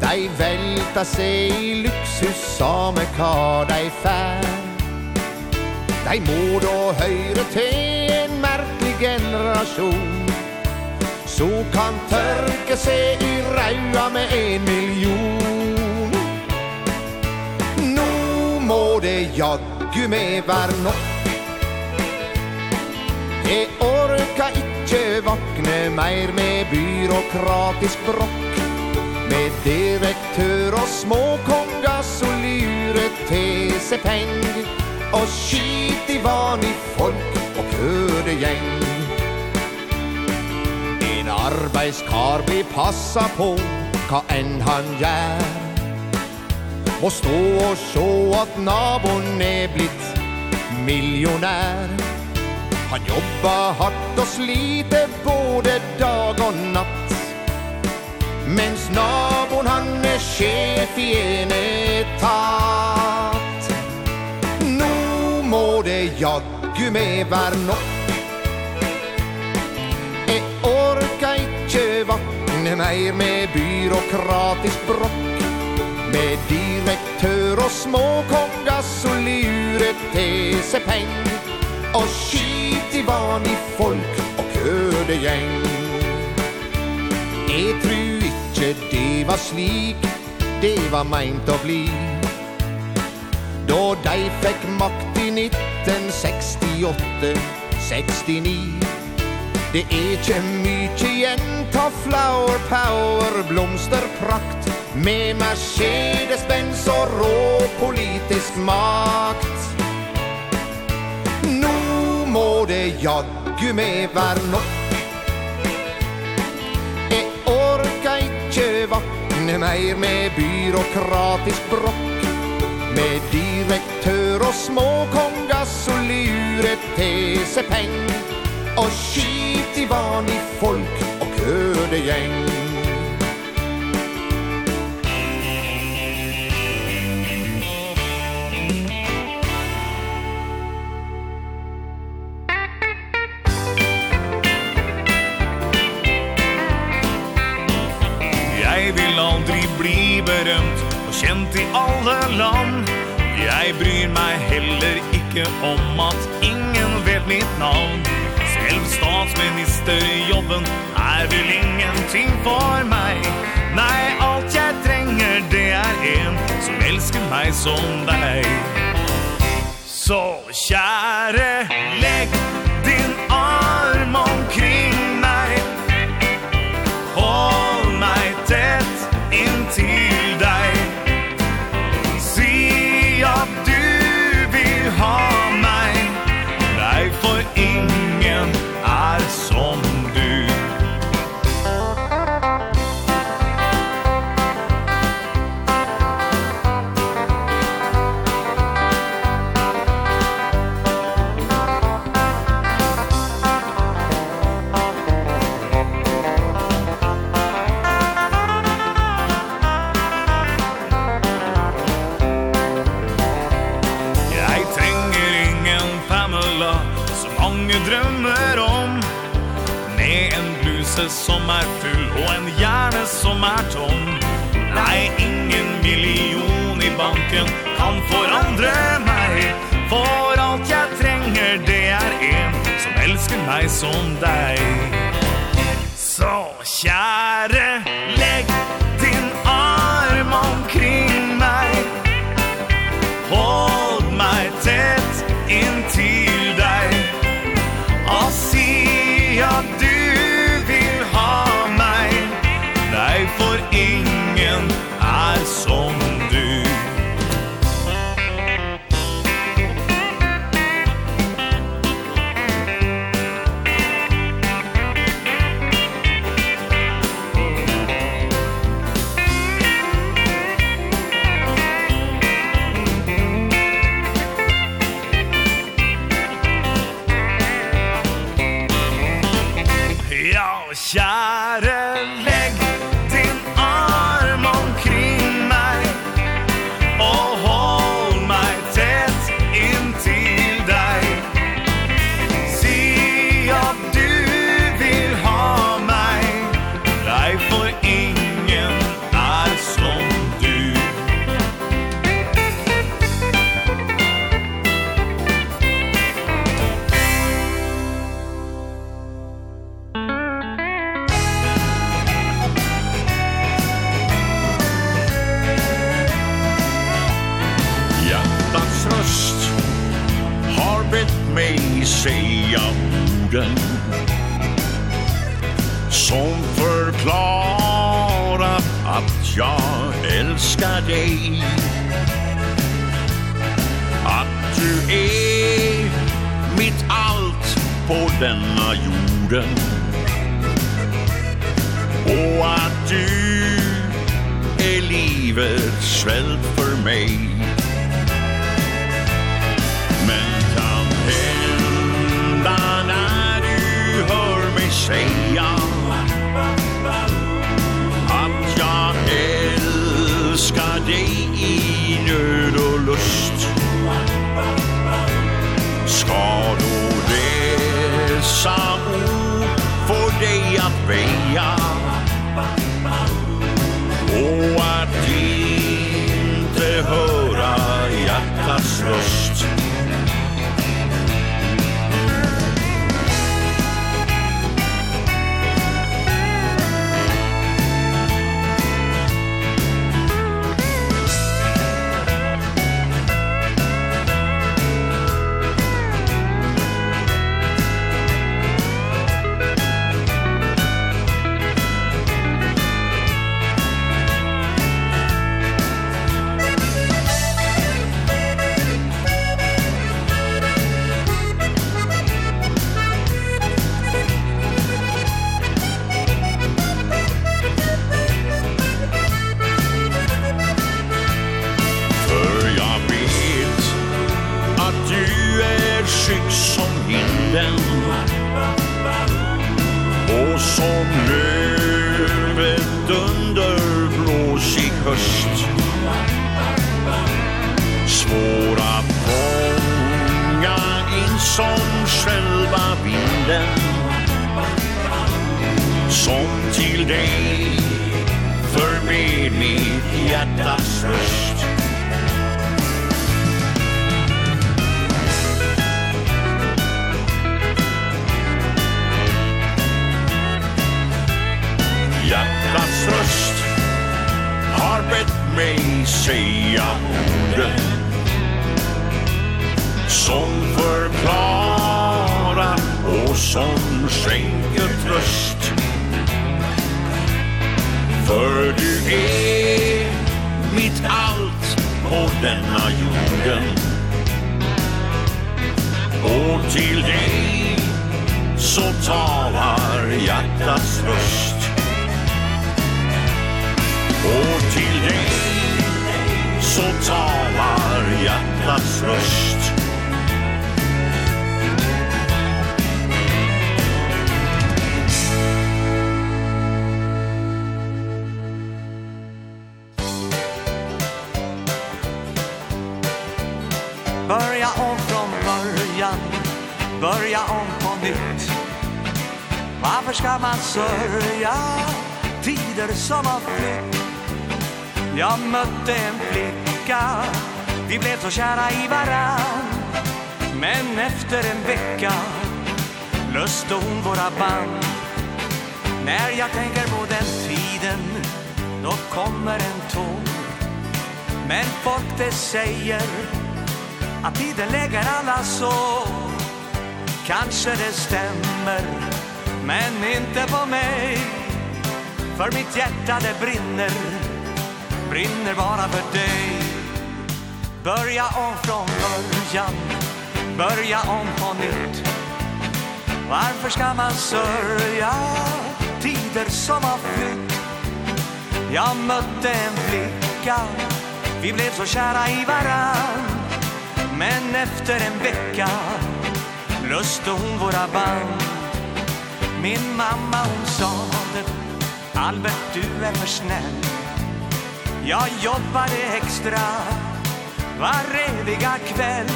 Dei velta seg i luksus same hva dei fær. Dei må då høyre til en merkelig generasjon. Så kan tørke seg i raua med en million. Nå må det jaggu med vær nok. Jeg orka ikkje vakne meir med byråkratisk brokk med direktør og småkonga solyre tesepeng Og skit i vanlig folk og kødegjeng En arbeidskar blir passa på hva enn han gjør. Må stå og sjå at naboen er blitt millionær. Han jobba hardt og sliter både dag og natt. Mens naboen han er sjef i en etat. Nå må det jaggu med vær nok. Jeg orka ikkje vakne meir med byråkratisk brokk. Med direktør og småkongas og lure tesepeng Og skit i vanlig folk og kødegjeng. Jeg tror ikkje det var slik det var meint å bli. Då dei fikk makt i 1968, 69 Det er ikkje mykje igjen Ta flower power, blomsterprakt. Med Mercedes-Benz og rå politisk makt. Nå må det jaggu med vær nok en meir med byråkratisk brokk Med direktør og småkongas og lure tesepeng Og skit i vanlig folk og kødegjeng land Jeg bryr meg heller ikke om at ingen vet mitt navn. Selv statsministerjobben er vel ingenting for meg. Nei, alt jeg trenger det er en som elsker meg som deg. Så kjære, legg som er full og en hjerne som er tom. Nei, ingen million i banken kan forandre meg. For alt jeg trenger det er en som elsker meg som deg. Så kjære, legg jorden. Och att du är livets svält för mig Men kan hända när du hör mig säga Att jag älskar dig i nöd och lust. Ska då dessa ord att väja Och att inte höra hjärtat slåss som har flytt Jag mötte en flicka. Vi blev så kära i varann. Men efter en vecka Löste hon våra band. Min mamma hon sa det Albert du är för snäll. Jag jobbade extra Vareviga kväll.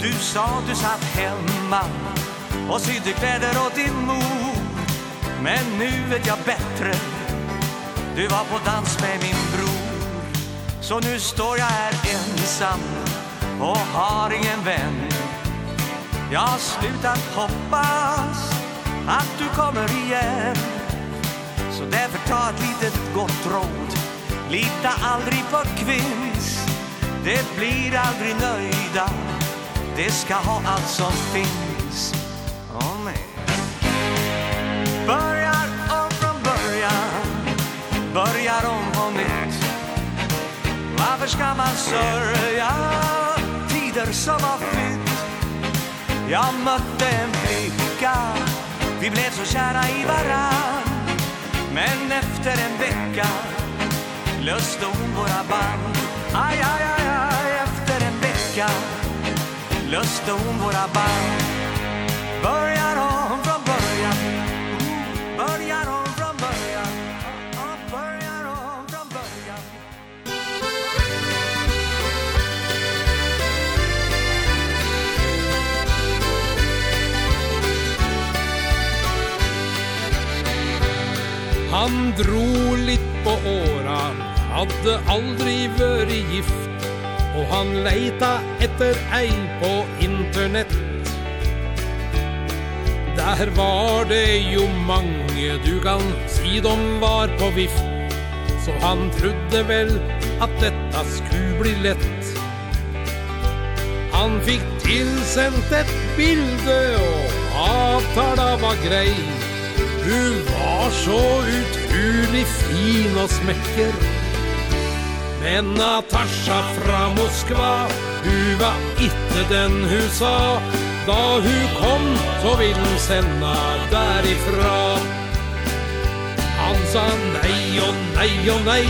Du sa du satt hemma Och sydde kläder åt din mor. Men nu vet jag bättre. Du var på dans med min bror. Så nu står jag här ensam Och har ingen vän. Jag har slutat hoppas Att du kommer igen. Så därför ta ett litet gott råd. Lita aldrig på kvinns. Det blir aldrig nöjda. Det ska ha allt som finns. Varför ska man sörja tider som har flytt? Jag mötte en flicka Vi blev så kära i varann. Men efter en vecka Löste hon våra band Aj, aj, aj, aj Efter en vecka Löste hon våra band Han dro litt på åra Hadde aldri vært gift Og han leita etter ein på internett. Der var det jo mange du kan si de var på vift Så han trodde vel at detta skulle bli lett. Han fikk tilsendt et bilde og avtala var grei. Hun var så utrolig fin og smekker. Men Natasha fra Moskva Hun var ikke den hun sa. Da hun kom så vil hun sende derifra. Han sa nei og nei og nei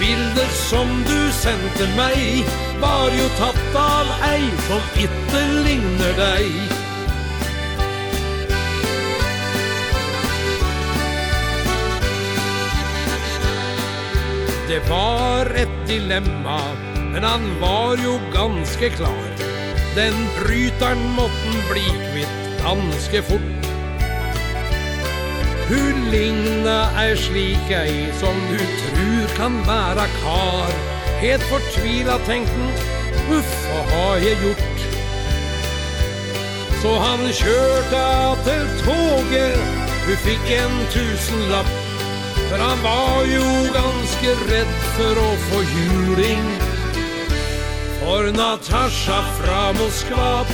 Bilder som du sendte meg Var jo tatt av ei som ikke ligner deg. det var ett dilemma Men han var jo ganske klar. Den brytaren måtten bli kvitt ganske fort. Hullinga er slik ei som du tror kan være kar. Helt fortvila tenkten, uff, hva har jeg gjort? Så han kjørte til toget, hun fikk en tusenlapp. Men han var jo ganska redd för att få juling. För Natasha fra Moskva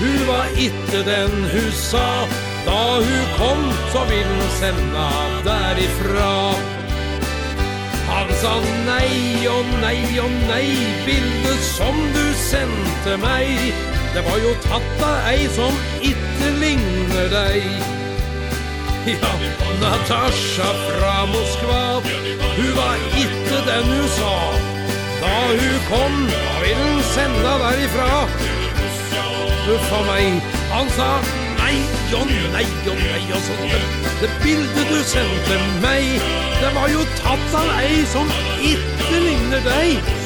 Hun var inte den hun sa. Da hun kom så vill sende av derifra. Han sa nej och nej och nej Bildet som du sände mig Det var ju tatta ei som inte ligner dig Ja, Natasha fra Moskva. Hun var ikke den hun sa. Da hun kom Vil hun sende derifra. Uffa meg. Han sa Nei, jo, nei, jo, nei Og så det, det bildet du sendte meg Det var jo tatt av ei Som ikke ligner deg.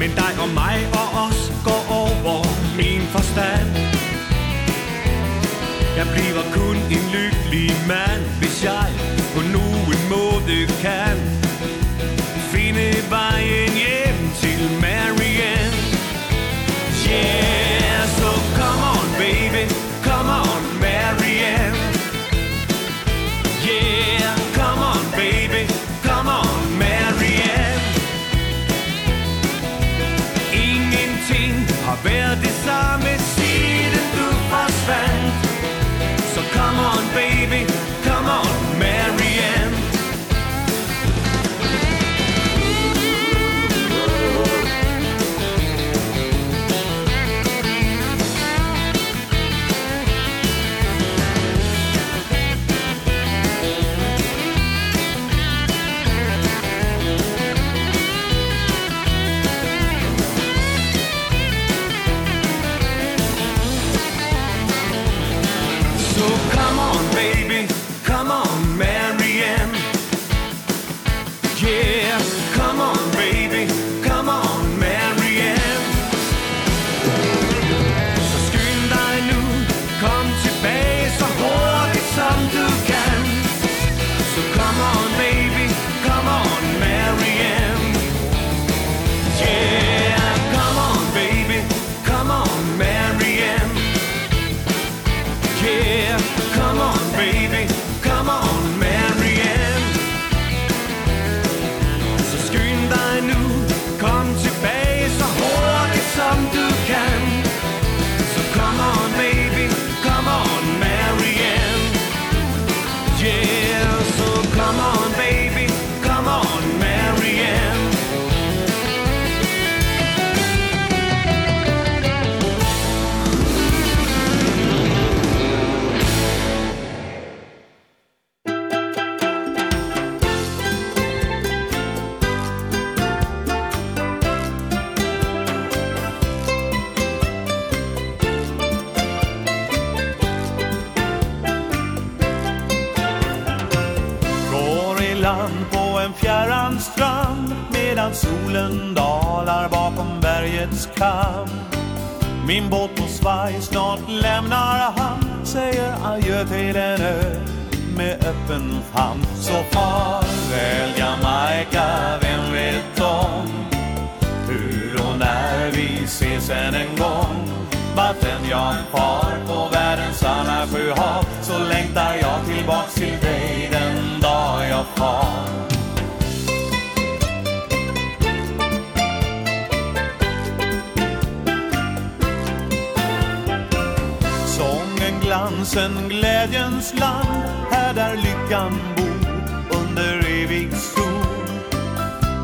Men dig og mig og os går over min forstand. Jeg bliver kun en lykkelig mand Hvis jeg på nogen måde kan Finde vejen hjem til Marianne. Yeah. svaj Snart lämnar han Säger adjö till en ö Med öppen famn. Så farväl Jamaica Vem vet om Hur och när vi ses än en gång? Vart än jag far på världens alla sju hav Så längtar jag tillbaks till dig Den dag jag far. rosen glädjens land Här där lyckan bor under evig sol.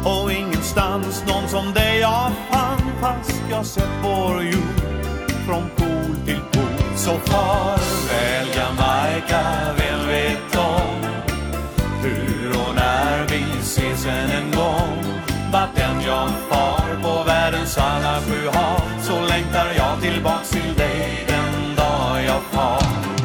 Och ingenstans någon som dig jag fann Fast jag sett vår jord. Från pol till pol Så farväl Jamaica, vem vet om Hur och när vi ses än en gång. Vart än jag far på världens alla sju hav Så längtar jag tillbaks till dig den dag jag far.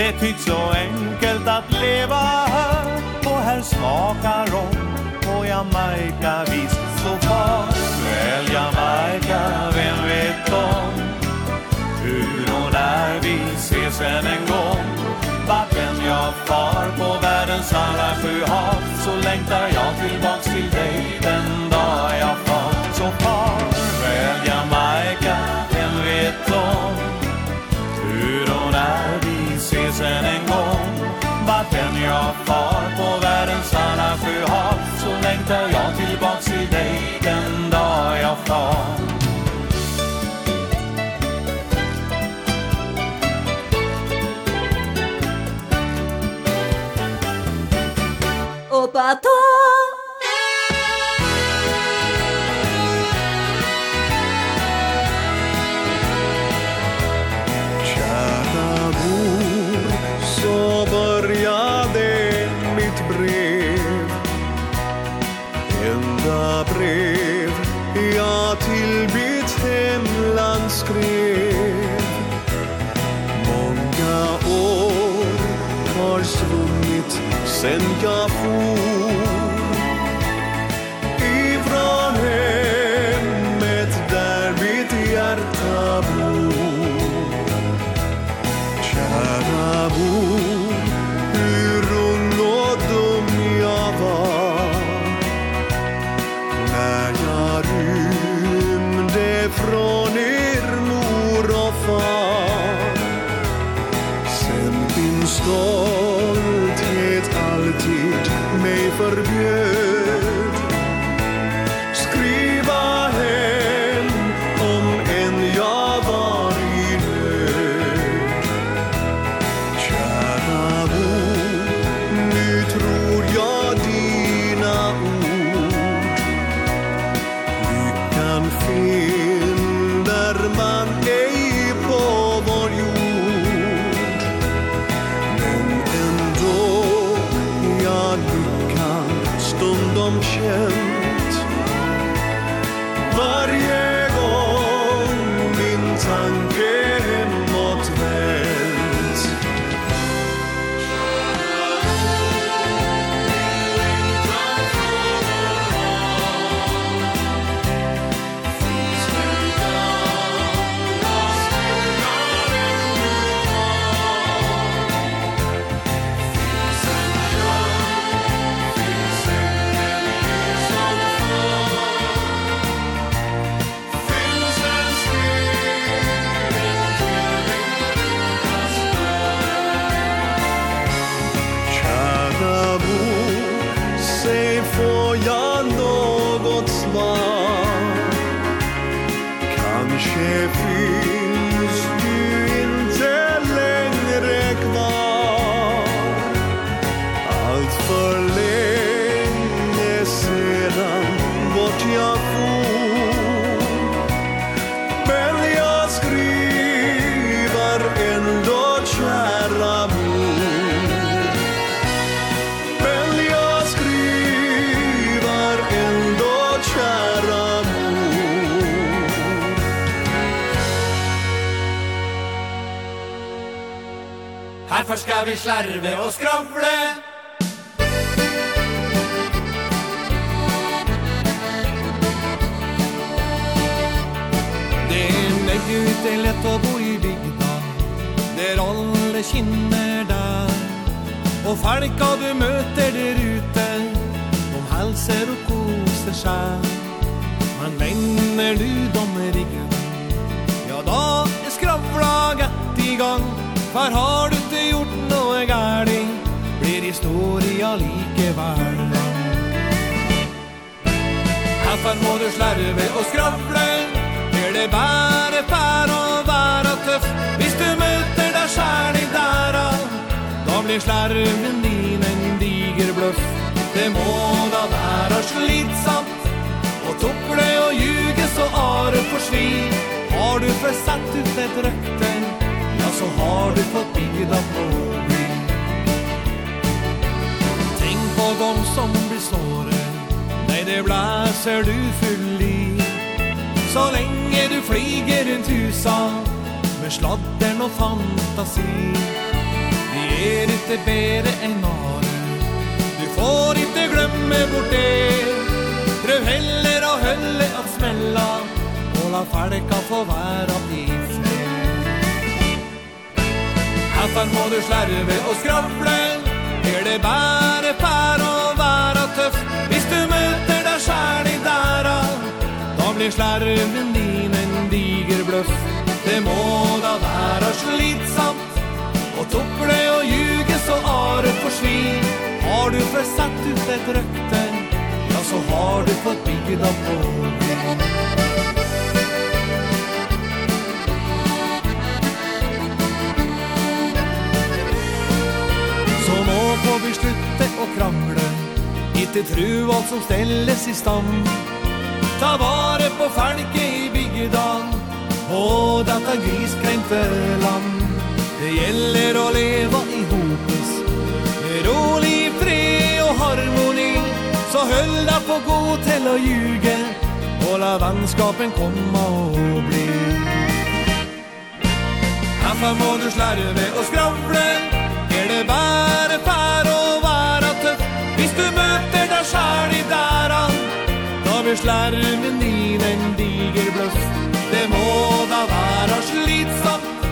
Det tycks så enkelt att leva här. Och här smakar rom på Jamaica. Vis så far Väl Jamaica, vem vet om Hur och när vi ses än en gång. Vart än jag far på världens alla sju hav Så längtar jag tillbaks till dig den dag jag far. Så far, väl Jamaica, vem vet om sen en gång. Vart än jag far på världens alla sjöhav Så längtar jag tillbaks till dig den dag jag far. svunnit sen jag for. Mjölk skal vi slarve og skravle. Det er nøye ut er lett å bo i bygda Der alle kinner der. Og folka du møter der ute De halser og koser seg. Men vender du dom ryggen Ja, da er skravla gatt i gang. For har du jag like varm. Haffar må du slarve og skravle Er det bare far å være tøff Hvis du møter deg sjæl i dæra Da blir slarven din en diger bløff Det må da være slitsamt. Og tukle og ljuge så are forsvin Har du først satt ut et røkter Ja, så har du fått bygd av blå som blir såret Nei, det blæser du full i. Så länge du flyger rundt husa Med sladden og fantasi. Vi är inte bättre än are. Du får inte glemme bort det. Prøv heller och hølle att smälla Och la falka få vara i Herfan må du slarve og skravle. Er det bare blir slarven din en diger bløff Det må da være slitsamt Og tukle og ljuge så are for svi. Har du først satt ut et røkte Ja, så har du fått bygda på Så nå får vi slutte å kramle Ikke tru alt som stelles i stand ta vare på folket i bygdan Og dette griskränkte land. Det gjelder å leva ihopes Med rolig fred og harmoni. Så höll det på gå til å ljuge Og la vannskapen komma og bli. Herfra må du slarve og skravle. Er det bare fær å være tøff? Hvis du møter deg sjæl i dæra over slarven din en diger bløff Det må da være slitsamt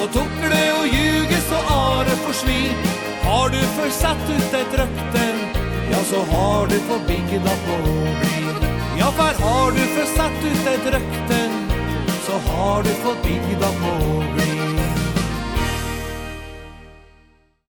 Og tukle og ljuge så are for svi. Har du først ut et røkte Ja, så har du på bygda på bli. Ja, for har du først ut et røkte Så har du på bygda på bli.